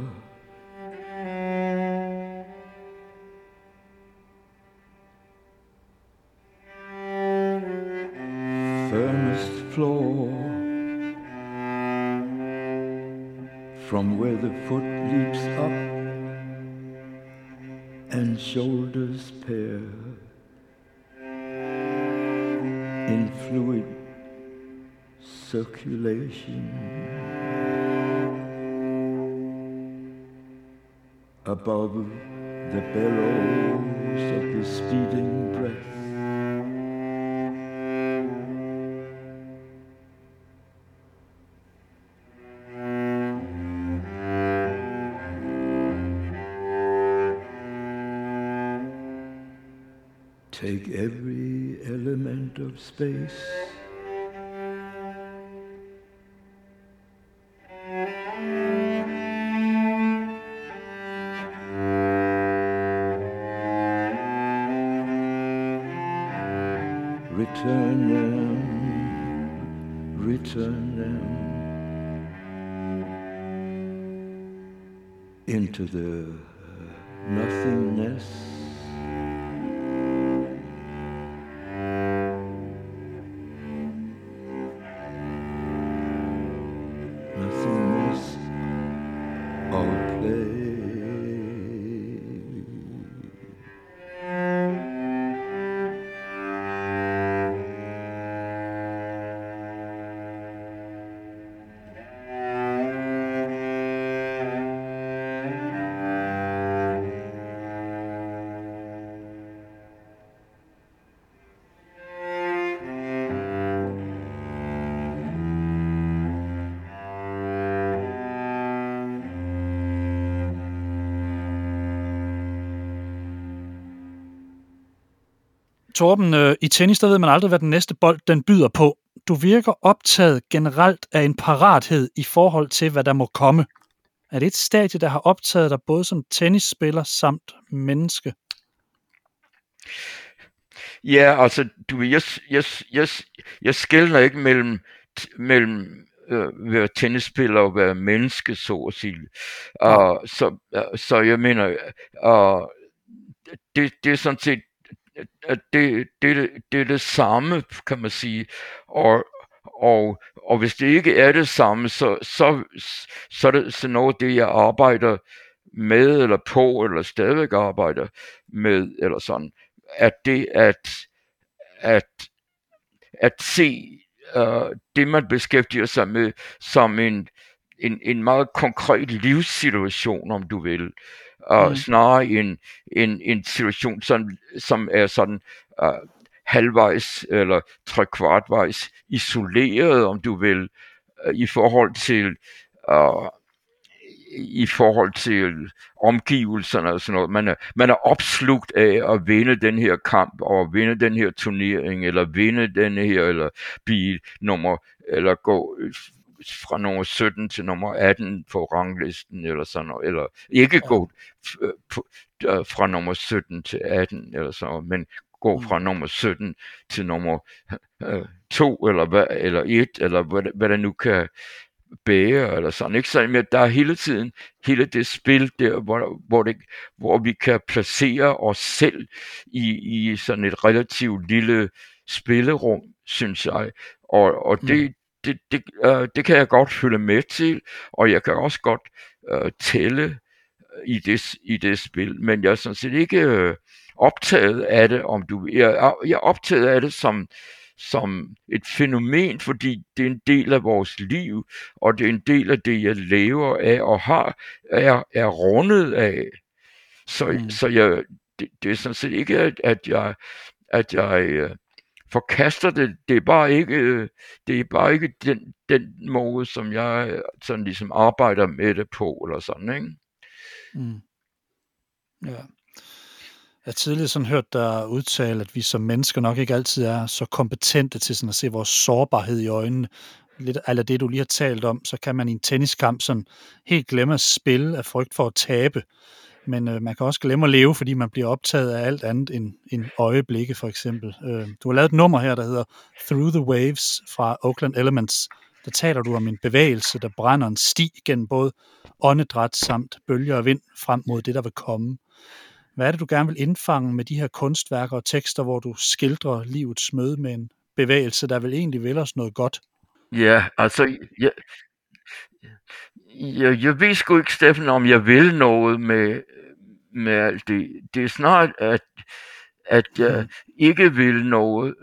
Torben, øh, i tennis, der ved man aldrig, hvad den næste bold den byder på. Du virker optaget generelt af en parathed i forhold til, hvad der må komme. Er det et stadie, der har optaget dig både som tennisspiller samt menneske? Ja, altså, du jeg, jeg, jeg, jeg skældner ikke mellem, mellem øh, være tennisspiller og være menneske, så at sige. Uh, så, uh, så jeg mener, uh, det, det er sådan set, det, det, det er det samme, kan man sige. Og, og, og hvis det ikke er det samme, så, så, så er det så noget det, jeg arbejder med, eller på, eller stadigvæk arbejder med, eller sådan, at det at, at, at se uh, det, man beskæftiger sig med, som en, en, en meget konkret livssituation, om du vil, uh, mm. snarere en, en, en situation, som, som er sådan uh, halvvejs eller trekvartvejs isoleret, om du vil, uh, i forhold til uh, i forhold til omgivelserne og sådan noget. Man er, man er opslugt af at vinde den her kamp, og vinde den her turnering, eller vinde den her, eller blive nummer, eller gå fra nummer 17 til nummer 18 på ranglisten, eller sådan noget, eller ikke gå fra nummer 17 til 18, eller sådan noget, men gå fra nummer 17 til nummer 2, eller, hvad, eller 1, eller hvad, hvad der nu kan, bære eller sådan, ikke? Så men der er hele tiden hele det spil der, hvor, hvor, det, hvor vi kan placere os selv i, i sådan et relativt lille spillerum, synes jeg. Og, og det, mm. Det, det, uh, det kan jeg godt følge med til, og jeg kan også godt uh, tælle i det, i det spil, men jeg er sådan set ikke uh, optaget af det, om du jeg, jeg er optaget af det som som et fænomen, fordi det er en del af vores liv, og det er en del af det, jeg lever af og har, er, er rundet af. Så, mm. så jeg, det, det er sådan set ikke, at, at jeg, at jeg uh, forkaster det. Det er bare ikke, øh, det er bare ikke den, den måde, som jeg øh, sådan ligesom arbejder med det på, eller sådan, ikke? Mm. Ja. Jeg har tidligere sådan hørt dig udtale, at vi som mennesker nok ikke altid er så kompetente til sådan at se vores sårbarhed i øjnene. Lidt af det, du lige har talt om, så kan man i en tenniskamp sådan helt glemme at spille af frygt for at tabe. Men øh, man kan også glemme at leve, fordi man bliver optaget af alt andet end, end øjeblikke, for eksempel. Øh, du har lavet et nummer her, der hedder Through the Waves fra Oakland Elements. Der taler du om en bevægelse, der brænder en sti gennem både åndedræt samt bølger og vind frem mod det, der vil komme. Hvad er det, du gerne vil indfange med de her kunstværker og tekster, hvor du skildrer livets møde med en bevægelse, der vil egentlig vil os noget godt. Ja, altså, ja, jeg, jeg ved sgu ikke, Steffen, om jeg vil noget med, med alt det. Det er snart, at, at jeg ikke vil noget,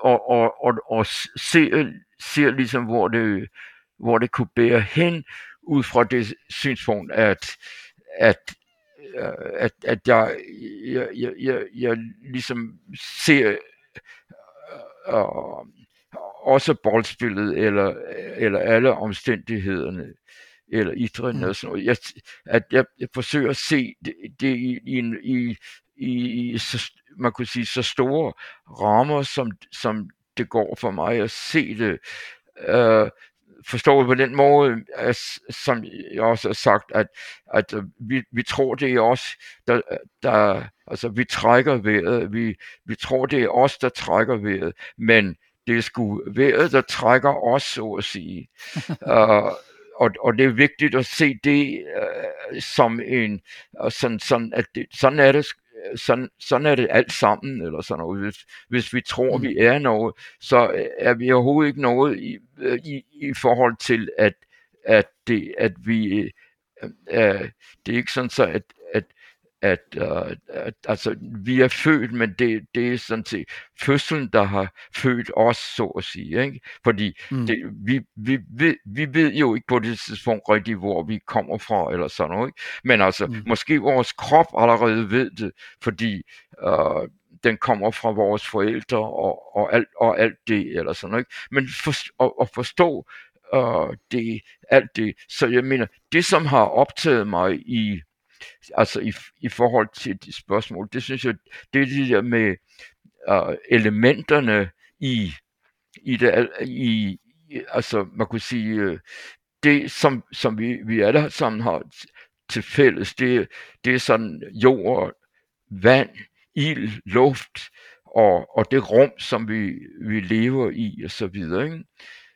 og, og, og, og ser, ser ligesom, hvor det, hvor det kunne bære hen, ud fra det synspunkt, at, at at, at jeg, jeg, jeg, jeg, jeg ligesom ser øh, også boldspillet, eller, eller alle omstændighederne, eller idrætten, mm. og sådan noget. Jeg, at jeg, jeg forsøger at se det, det i, i, i, i, i så, man kunne sige, så store rammer, som, som det går for mig at se det. Øh, forstået på den måde, at, som jeg også har sagt, at, at vi, vi tror, det er os, der, der altså vi trækker vejret, vi, vi tror, det er os, der trækker vejret, men det er sgu vejret, der trækker os, så at sige. uh, og, og det er vigtigt at se det uh, som en, sådan, sådan, at det, sådan er det sådan, sådan er det alt sammen, eller sådan noget. Hvis, hvis vi tror, mm. vi er noget, så er vi overhovedet ikke noget i, i, i forhold til, at, at, det, at vi, øh, øh, det er ikke sådan så, at, at at, uh, at altså, vi er født, men det, det er sådan set fødslen, der har født os, så at sige. Ikke? Fordi mm. det, vi, vi, vi, vi ved jo ikke på det tidspunkt rigtigt, hvor vi kommer fra, eller sådan noget. Ikke? Men altså, mm. måske vores krop allerede ved det, fordi uh, den kommer fra vores forældre og, og, alt, og alt det, eller sådan noget. Ikke? Men for, at, at forstå uh, det, alt det, så jeg mener, det som har optaget mig i altså i, i forhold til de spørgsmål, det synes jeg, det er det der med uh, elementerne i, i det, i, altså man kunne sige, uh, det som, som vi, vi alle sammen har til fælles, det, det er sådan jord, vand, ild, luft, og, og det rum, som vi, vi lever i, og så videre. Ikke?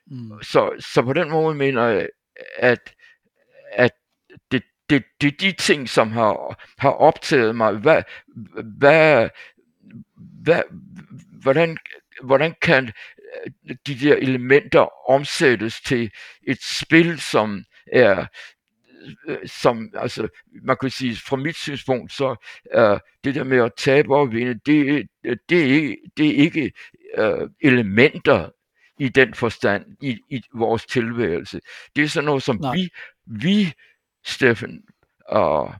Mm. Så, så på den måde mener jeg, at, at det, det, det er de ting, som har, har optaget mig. Hvad, hvad, hvad, hvordan, hvordan kan de der elementer omsættes til et spil, som er som, altså, man kan sige, fra mit synspunkt, så er det der med at tabe og vinde, det, det, er, det er ikke uh, elementer i den forstand i, i vores tilværelse. Det er sådan noget, som Nej. vi, vi Steffen, og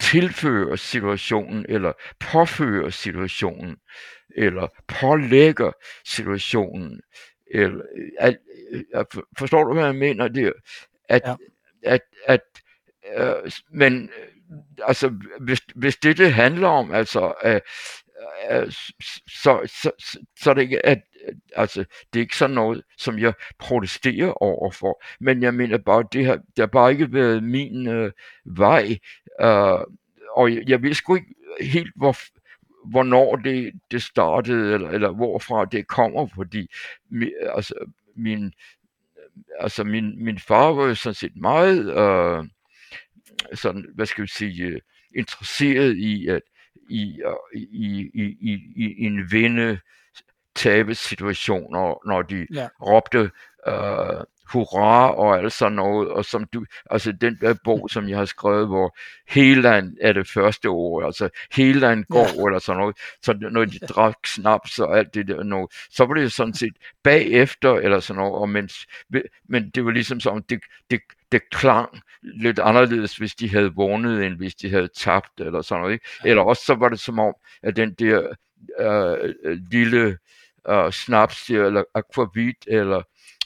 tilfører situationen, eller påfører situationen, eller pålægger situationen. Eller, at, at, forstår du, hvad jeg mener? Det, at, ja. at, at, øh, men altså, hvis, hvis det det handler om, altså, øh, øh, så, så, så, så er det at altså, det er ikke sådan noget, som jeg protesterer overfor, men jeg mener bare, det har, det har bare ikke været min øh, vej, øh, og jeg, jeg ved sgu ikke helt, hvor, hvornår det, det startede, eller, eller hvorfra det kommer, fordi mi, altså, min, altså min, min far var jo sådan set meget, øh, sådan, hvad skal vi sige, interesseret i, at i, i, i, i, i en vinde tabesituationer, når de ja. råbte øh, hurra og alt sådan noget, og som du, altså den der bog, som jeg har skrevet, hvor Heland er det første ord, altså Heland går, ja. eller sådan noget, så når de drak snaps og alt det der noget, så var det sådan set bagefter, eller sådan noget, og mens, men det var ligesom som, det, det, det klang lidt anderledes, hvis de havde vundet, end hvis de havde tabt, eller sådan noget, ikke? Eller også så var det som om, at den der øh, lille øh, snaps, eller aquavit, eller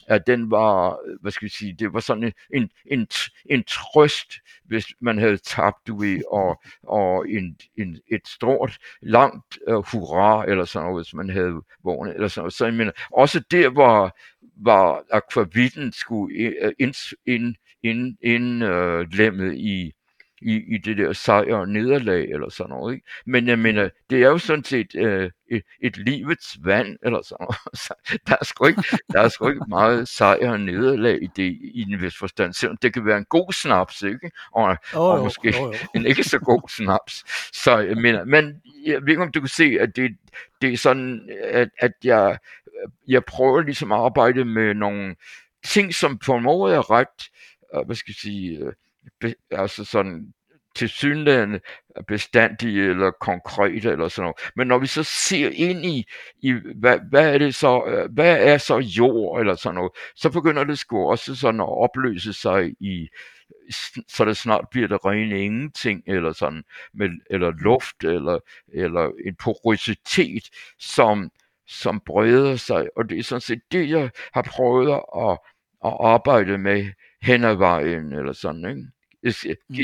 at den var, hvad skal vi sige, det var sådan en, en, en trøst, hvis man havde tabt, du ved, og, og en, en, et stort, langt uh, hurra, eller sådan noget, hvis man havde vågnet, eller sådan noget. Så jeg mener, også der var, var aquavitten skulle ind, ind, ind, ind uh, i, i, i det der sejr og nederlag eller sådan noget. Ikke? Men jeg mener, det er jo sådan set øh, et, et livets vand eller sådan noget. Der, er sgu ikke, der er sgu ikke meget sejr og nederlag i det i en vis forstand, selvom det kan være en god snaps, ikke? Og, oh, og jo, måske oh, jo. en ikke så god snaps. Så jeg mener, men jeg ved ikke, om du kan se, at det, det er sådan, at, at jeg jeg prøver ligesom at arbejde med nogle ting, som på en måde er ret, øh, hvad skal jeg sige, øh, be, altså sådan tilsyneladende bestandige eller konkrete eller sådan noget. Men når vi så ser ind i, i hvad, hvad er det så, øh, hvad er så jord eller sådan noget, så begynder det sgu også sådan at opløse sig i, så det snart bliver det rene ingenting, eller sådan, med, eller luft, eller, eller en porositet, som, som breder sig, og det er sådan set det, jeg har prøvet at, at arbejde med hen ad vejen, eller sådan, ikke? Mm.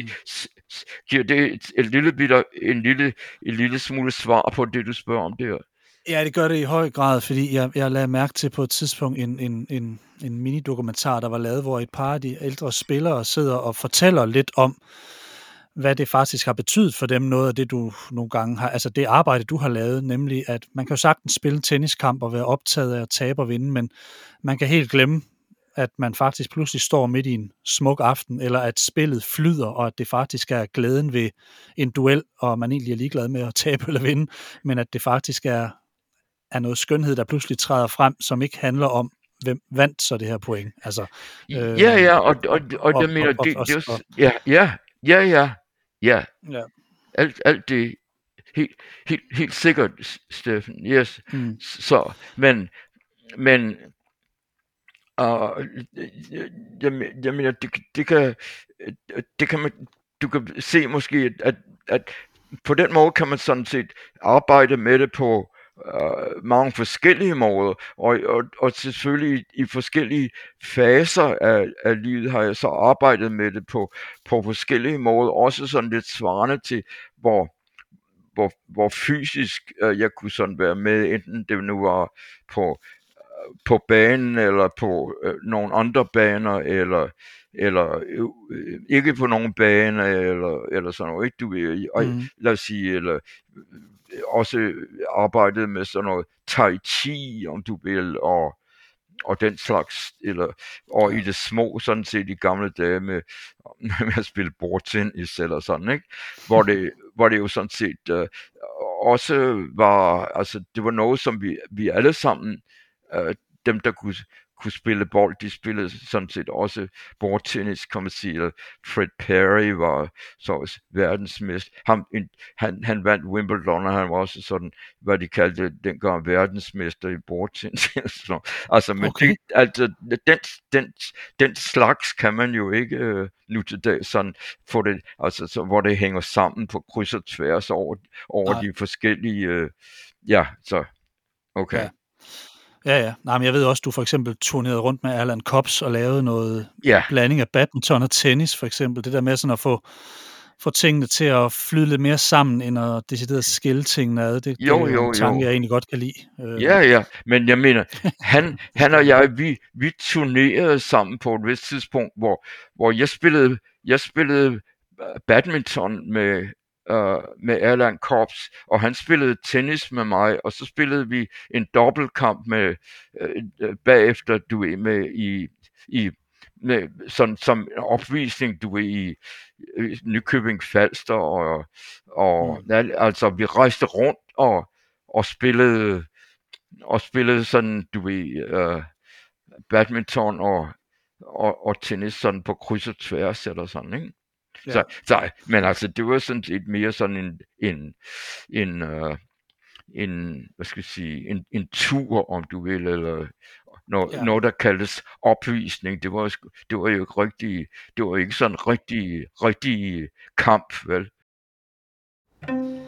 Giver det et, et lille bitte, en lille, en lille smule svar på det, du spørger om der? Ja, det gør det i høj grad, fordi jeg, jeg lagde mærke til på et tidspunkt en, en, en, en mini-dokumentar, der var lavet, hvor et par af de ældre spillere sidder og fortæller lidt om, hvad det faktisk har betydet for dem, noget af det, du nogle gange har, altså det arbejde, du har lavet, nemlig at man kan jo sagtens spille en tenniskamp og være optaget af at tabe og vinde, men man kan helt glemme, at man faktisk pludselig står midt i en smuk aften, eller at spillet flyder, og at det faktisk er glæden ved en duel, og man egentlig er ligeglad med at tabe eller vinde, men at det faktisk er, er noget skønhed, der pludselig træder frem, som ikke handler om, hvem vandt så det her point. Altså, øh, ja, ja, og, og, og, og det mener, det, og, det, og, ja, ja, ja, ja, ja. ja. Alt, alt det, helt, helt, helt sikkert, Steffen, yes. Mm. Så, men, men, og jeg, jeg mener, det, det kan, øh, det kan man, du kan se måske, at, at på den måde kan man sådan set arbejde med det på, øh, mange forskellige måder, og, og, og selvfølgelig i, i forskellige faser af, af livet har jeg så arbejdet med det på, på forskellige måder, også sådan lidt svarende til, hvor, hvor, hvor fysisk øh, jeg kunne sådan være med, enten det nu var på, på banen, eller på øh, nogle andre baner, eller eller øh, ikke på nogen bane, eller, eller sådan noget, ikke? Du, og, mm. lad os sige, eller også arbejdet med sådan noget tai chi, om du vil, og, og den slags, eller, og i det små, sådan set i gamle dage med, med at spille bordtennis eller sådan, ikke? Hvor det, hvor det jo sådan set uh, også var, altså det var noget, som vi, vi alle sammen, uh, dem der kunne kunne spille bold. De spillede sådan set også bordtennis, kan man sige. Fred Perry var så også verdensmester. Han, han, han vandt Wimbledon, og han var også sådan, hvad de kaldte dengang verdensmester i bordtennis. altså, men okay. det, altså, den, den, den slags kan man jo ikke øh, nu til dag sådan få det, altså, så, hvor det hænger sammen på kryds og tværs over, over de forskellige, øh, ja, så okay. Ja. Ja, ja. Nej, men jeg ved også, du for eksempel turnerede rundt med Alan Kops og lavede noget ja. blanding af badminton og tennis, for eksempel. Det der med sådan at få, få tingene til at flyde lidt mere sammen, end at decideret skille tingene ad. Det, jo, det er jo, en tanke, jo. jeg egentlig godt kan lide. Øh. Ja, ja. Men jeg mener, han, han og jeg, vi, vi turnerede sammen på et vist tidspunkt, hvor, hvor jeg spillede, jeg spillede badminton med øh, med Erland Korps, og han spillede tennis med mig, og så spillede vi en dobbeltkamp med øh, øh bagefter, du er med i, i med, sådan, som opvisning, du er i, i Nykøbing Falster, og, og mm. altså vi rejste rundt og, og spillede og spillede sådan, du ved, øh, badminton og, og, og tennis sådan på kryds og tværs eller sådan, ikke? Ja. Så, så, men altså, det var sådan set mere sådan en, en, en, uh, en hvad skal jeg sige, en, en tur, om du vil, eller noget, ja. noget der kaldes opvisning. Det var, det var jo ikke rigtig, det var ikke sådan rigtig, rigtig kamp, vel? a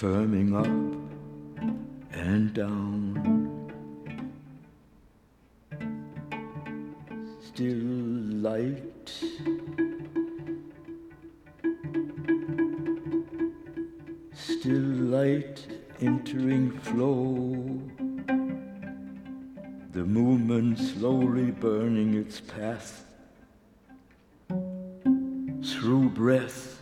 firming up and down. Still light. Still light entering flow the movement slowly burning its path through breath,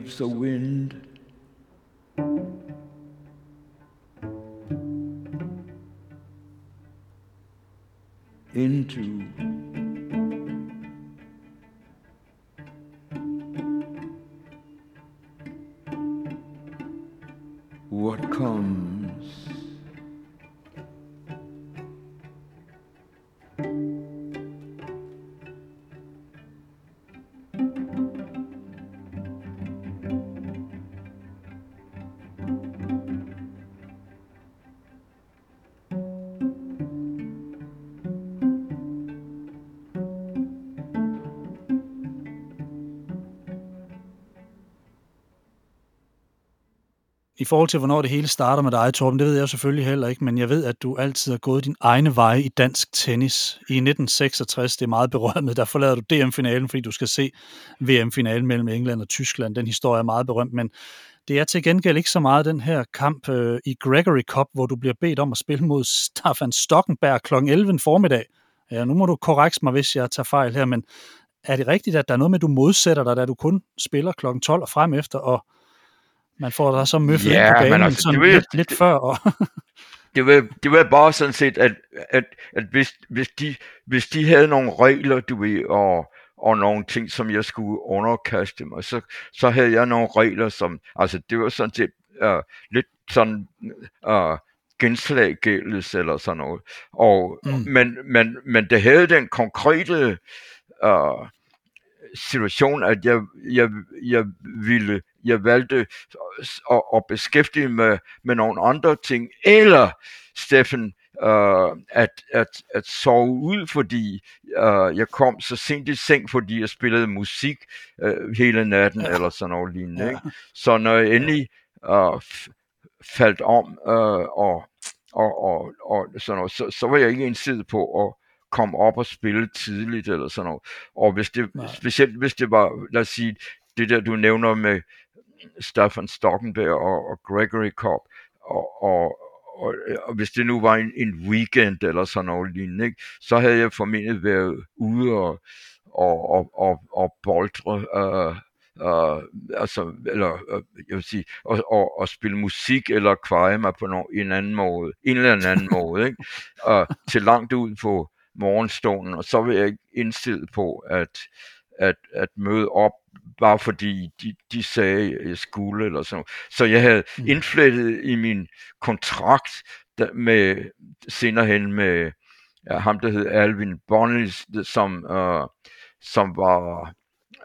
waves, the wind. Forhold til, hvornår det hele starter med dig, Torben, det ved jeg selvfølgelig heller ikke, men jeg ved, at du altid har gået din egne veje i dansk tennis. I 1966, det er meget berømt, der forlader du DM-finalen, fordi du skal se VM-finalen mellem England og Tyskland. Den historie er meget berømt, men det er til gengæld ikke så meget den her kamp øh, i Gregory Cup, hvor du bliver bedt om at spille mod Staffan Stockenberg kl. 11 formiddag. Ja, nu må du korrekse mig, hvis jeg tager fejl her, men er det rigtigt, at der er noget med, at du modsætter dig, da du kun spiller kl. 12 og frem efter, og man får der så møffet Ja, ind på banen altså, sådan det vil- lidt, lidt før. Og, det var, det var bare sådan set, at, at, at hvis, hvis, de, hvis de havde nogle regler, du ved, og, og nogle ting, som jeg skulle underkaste mig, så, så havde jeg nogle regler, som, altså det var sådan set uh, lidt sådan uh, genslaggældelse eller sådan noget. Og, mm. men, men, men det havde den konkrete uh, situation, at jeg, jeg, jeg ville, jeg valgte at, at beskæftige mig med nogle andre ting, eller Steffen, uh, at, at, at sove ud, fordi uh, jeg kom så sent i seng, fordi jeg spillede musik uh, hele natten, Ja. eller sådan noget lignende. Ja. Ikke? Så når jeg endelig f- faldt om, uh, og, og, og, og sådan noget, så, så var jeg ikke indstillet på at komme op og spille tidligt, eller sådan noget. Og hvis det, Nej. specielt hvis det var, lad os sige, det der du nævner med Staffan Stockenberg og, og Gregory Cobb, og, og, og, og hvis det nu var en, en weekend eller sådan noget lignende, ikke, så havde jeg formentlig været ude og, og, og, og, og boldre, øh, øh, altså, eller øh, jeg vil sige, og, og, og spille musik eller kveje mig på no, en anden måde, en eller anden måde, ikke? Og til langt ud på morgenstunden, og så vil jeg ikke på at, at, at møde op, bare fordi de, de sagde, at jeg skulle, eller sådan. Så jeg havde Mm. indflettet i min kontrakt der, med, senere hen med ja, ham, der hed Alvin Bonnis, som, uh, som var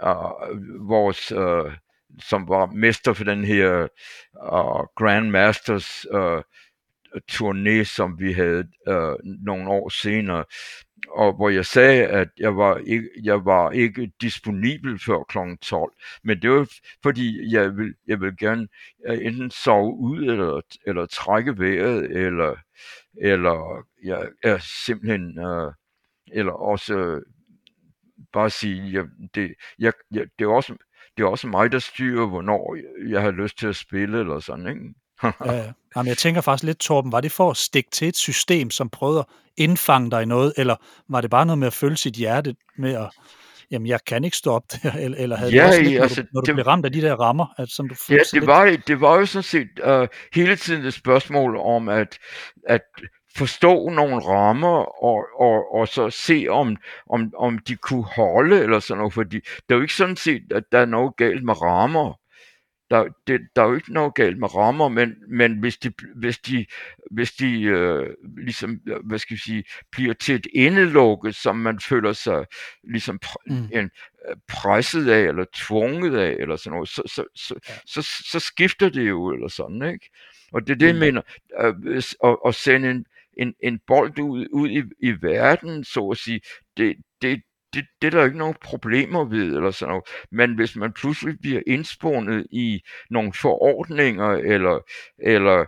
uh, vores, uh, som var mester for den her uh, Grandmasters uh, turné, som vi havde uh, nogle år senere, og hvor jeg sagde, at jeg var ikke, jeg var ikke disponibel før kl. 12, men det var fordi, jeg vil, jeg vil gerne øh, enten sove ud, eller, eller trække vejret, eller, eller jeg er simpelthen, øh, eller også øh, bare sige, jeg, det, jeg, jeg, det, er også, det er også mig, der styrer, hvornår jeg har lyst til at spille, eller sådan, ikke? ja, ja. Jamen, jeg tænker faktisk lidt, Torben, var det for at stikke til et system, som prøvede at indfange dig i noget, eller var det bare noget med at følge sit hjerte med at, jamen, jeg kan ikke stå op der, eller, eller havde Ja, det også lidt, når, altså, du, når du det- blev ramt af de der rammer, at som du Ja, det lidt- var, det var jo sådan set uh, hele tiden et spørgsmål om at, at forstå nogle rammer og, og, og så se om, om, om de kunne holde eller sådan noget, fordi det er jo ikke sådan set, at der er noget galt med rammer. Der, det, der er jo ikke noget galt med rammer, men, men hvis de, hvis de, hvis de øh, ligesom, øh, hvad skal vi sige, bliver til et endelukke, som man føler sig ligesom pr- Mm. en, øh, presset af, eller tvunget af, eller sådan noget, så, så, så, Ja. så, så skifter det jo, eller sådan, ikke? Og det er det, jeg Mm. mener, hvis- at, at sende en, en, en bold ud, ud i, i verden, så at sige, det, det, det, det er der ikke nogen problemer ved, eller sådan noget. Men hvis man pludselig bliver indspundet i nogle forordninger, eller, eller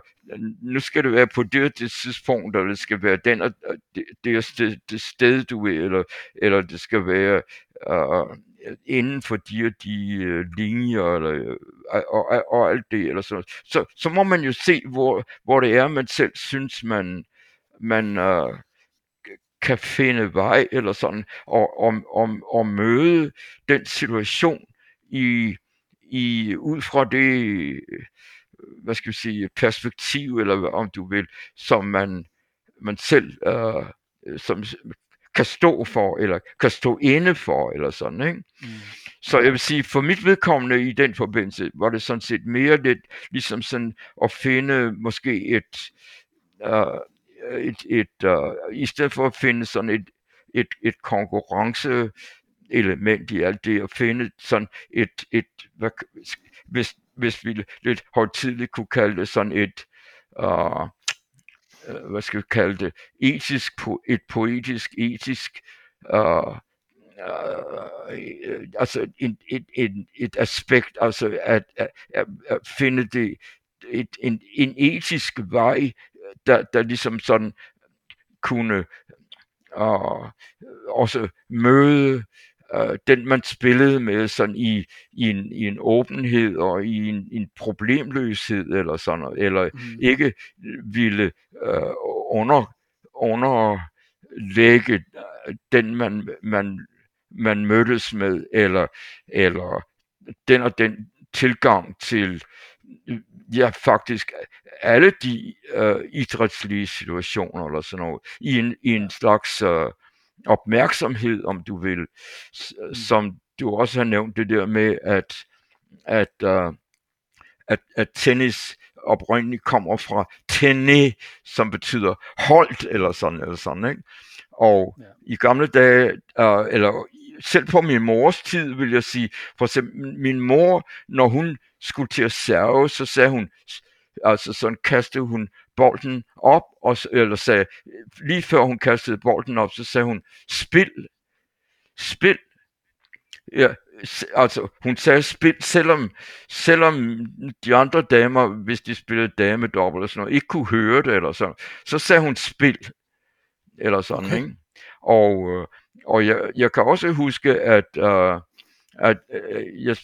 nu skal det være på det og det tidspunkt, eller det skal være den og det, det, sted, det sted, du er, eller, eller det skal være uh, inden for de og de uh, linjer, eller, øh, og, og, og alt det, eller sådan så, så må man jo se, hvor, hvor det er, man selv synes, man, man uh, kan finde vej, eller sådan, og, og, og, og møde den situation i, i ud fra det, hvad skal vi sige, perspektiv, eller hvad- om du vil, som man, man selv øh, som kan stå for, eller kan stå inde for, eller sådan, ikke? Mm. Så jeg vil sige, for mit vedkommende i den forbindelse, var det sådan set mere lidt ligesom sådan at finde måske et, uh, et, et uh, i stedet for at finde sådan et, et, et konkurrence element i alt det, at finde sådan et, et hvad, hvis, hvis vi lidt højtidligt kunne kalde det sådan et, uh, hvad skal vi kalde det, etisk, po- et poetisk, etisk, uh, uh, altså en, et, et, et aspekt, altså at, at, at, at finde det, et, en, en etisk vej, der, der ligesom sådan kunne uh, også møde uh, den, man spillede med sådan i, i, en, i en åbenhed og i en, en problemløshed eller sådan noget, eller Mm. ikke ville øh, under, underlægge øh, den, man, man, man mødtes med, eller, eller den og den tilgang til øh, ja, faktisk alle de øh, idrætslige situationer eller sådan noget, i en, i en slags øh, opmærksomhed, om du vil, s- som du også har nævnt det der med, at, at, øh, at, at tennis oprindeligt kommer fra tenne, som betyder holdt eller sådan, eller sådan ikke? Og Ja. i gamle dage, øh, eller selv på min mors tid, vil jeg sige, for eksempel min mor, når hun skulle til at serve, så sagde hun, altså sådan kastede hun bolden op, og, eller sagde, lige før hun kastede bolden op, så sagde hun, spil, spil. Ja, altså hun sagde spil, selvom, selvom de andre damer, hvis de spillede damedobbelt eller sådan noget, ikke kunne høre det eller sådan, så sagde hun spil, eller sådan, Okay. okay. ikke? Og, øh, og jeg, jeg kan også huske, at, uh, at øh, jeg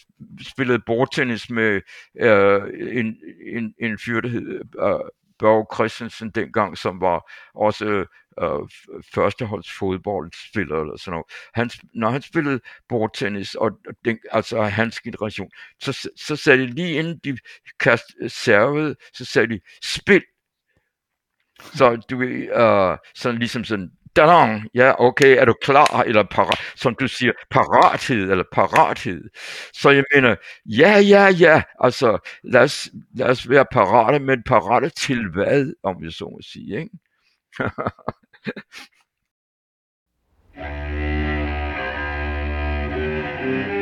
spillede bordtennis med øh, en, en, en fyr, der hed øh, Børge Christensen dengang, som var også øh, førsteholds fodboldspiller eller sådan noget. Han, når han spillede bordtennis, og den, altså hans generation, så, så sagde de lige inden de kast, øh, servede, så sagde de, spil. Så du øh, sådan ligesom sådan, Dadang, ja, okay, er du klar, eller parat, som du siger, parathed, eller parathed. Så jeg mener, ja, ja, ja, altså, lad os, lad os være parate, men parate til hvad, om vi så må sige, ikke? thank you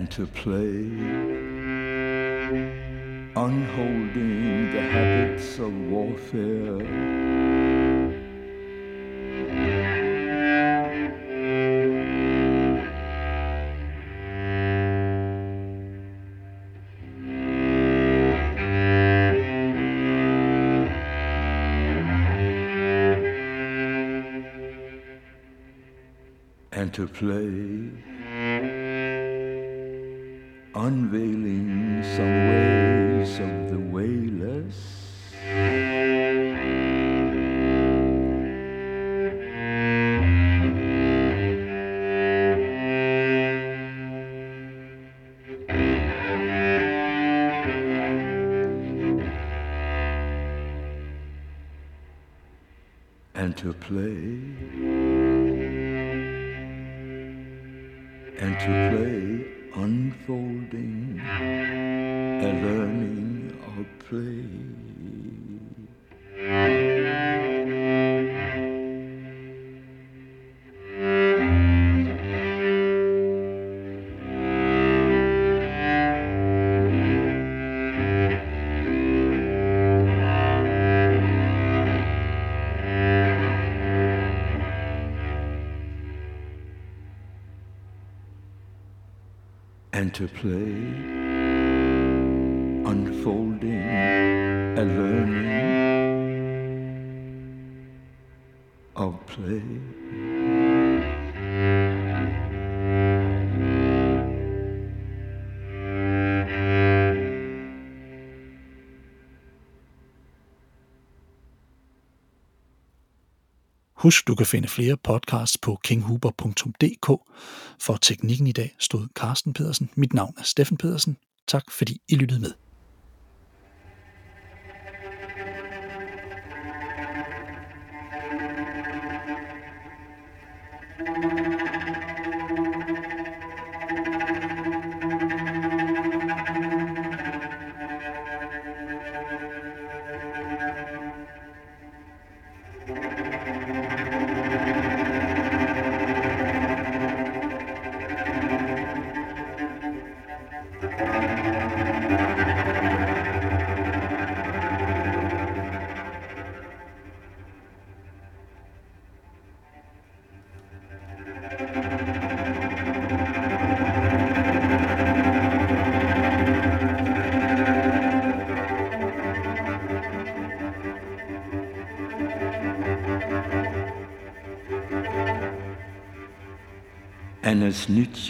and to play, unholding the habits of warfare. To play and to play, unfolding, a learning of play. Husk, du kan finde flere podcasts på kinghuber.dk. For teknikken i dag stod Carsten Pedersen. Mit navn er Steffen Pedersen. Tak fordi I lyttede med.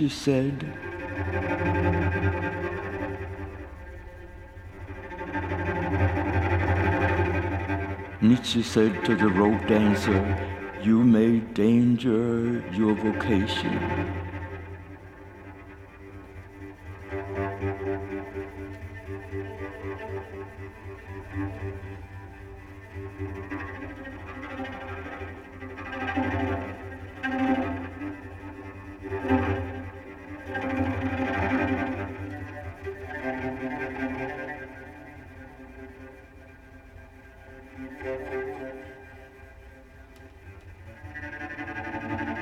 Nietzsche said, Nietzsche said to the rope dancer, You made danger your vocation.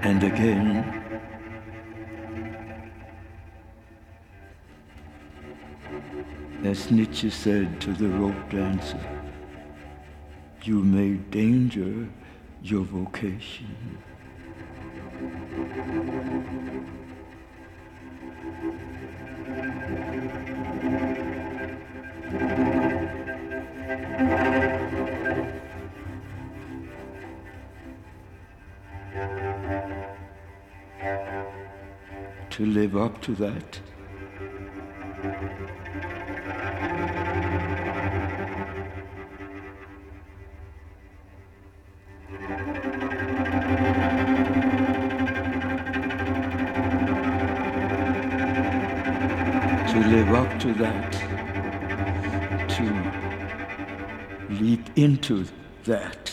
And again, as Nietzsche said to the rope dancer, you made danger your vocation. To that. to live up to that, to leap into that.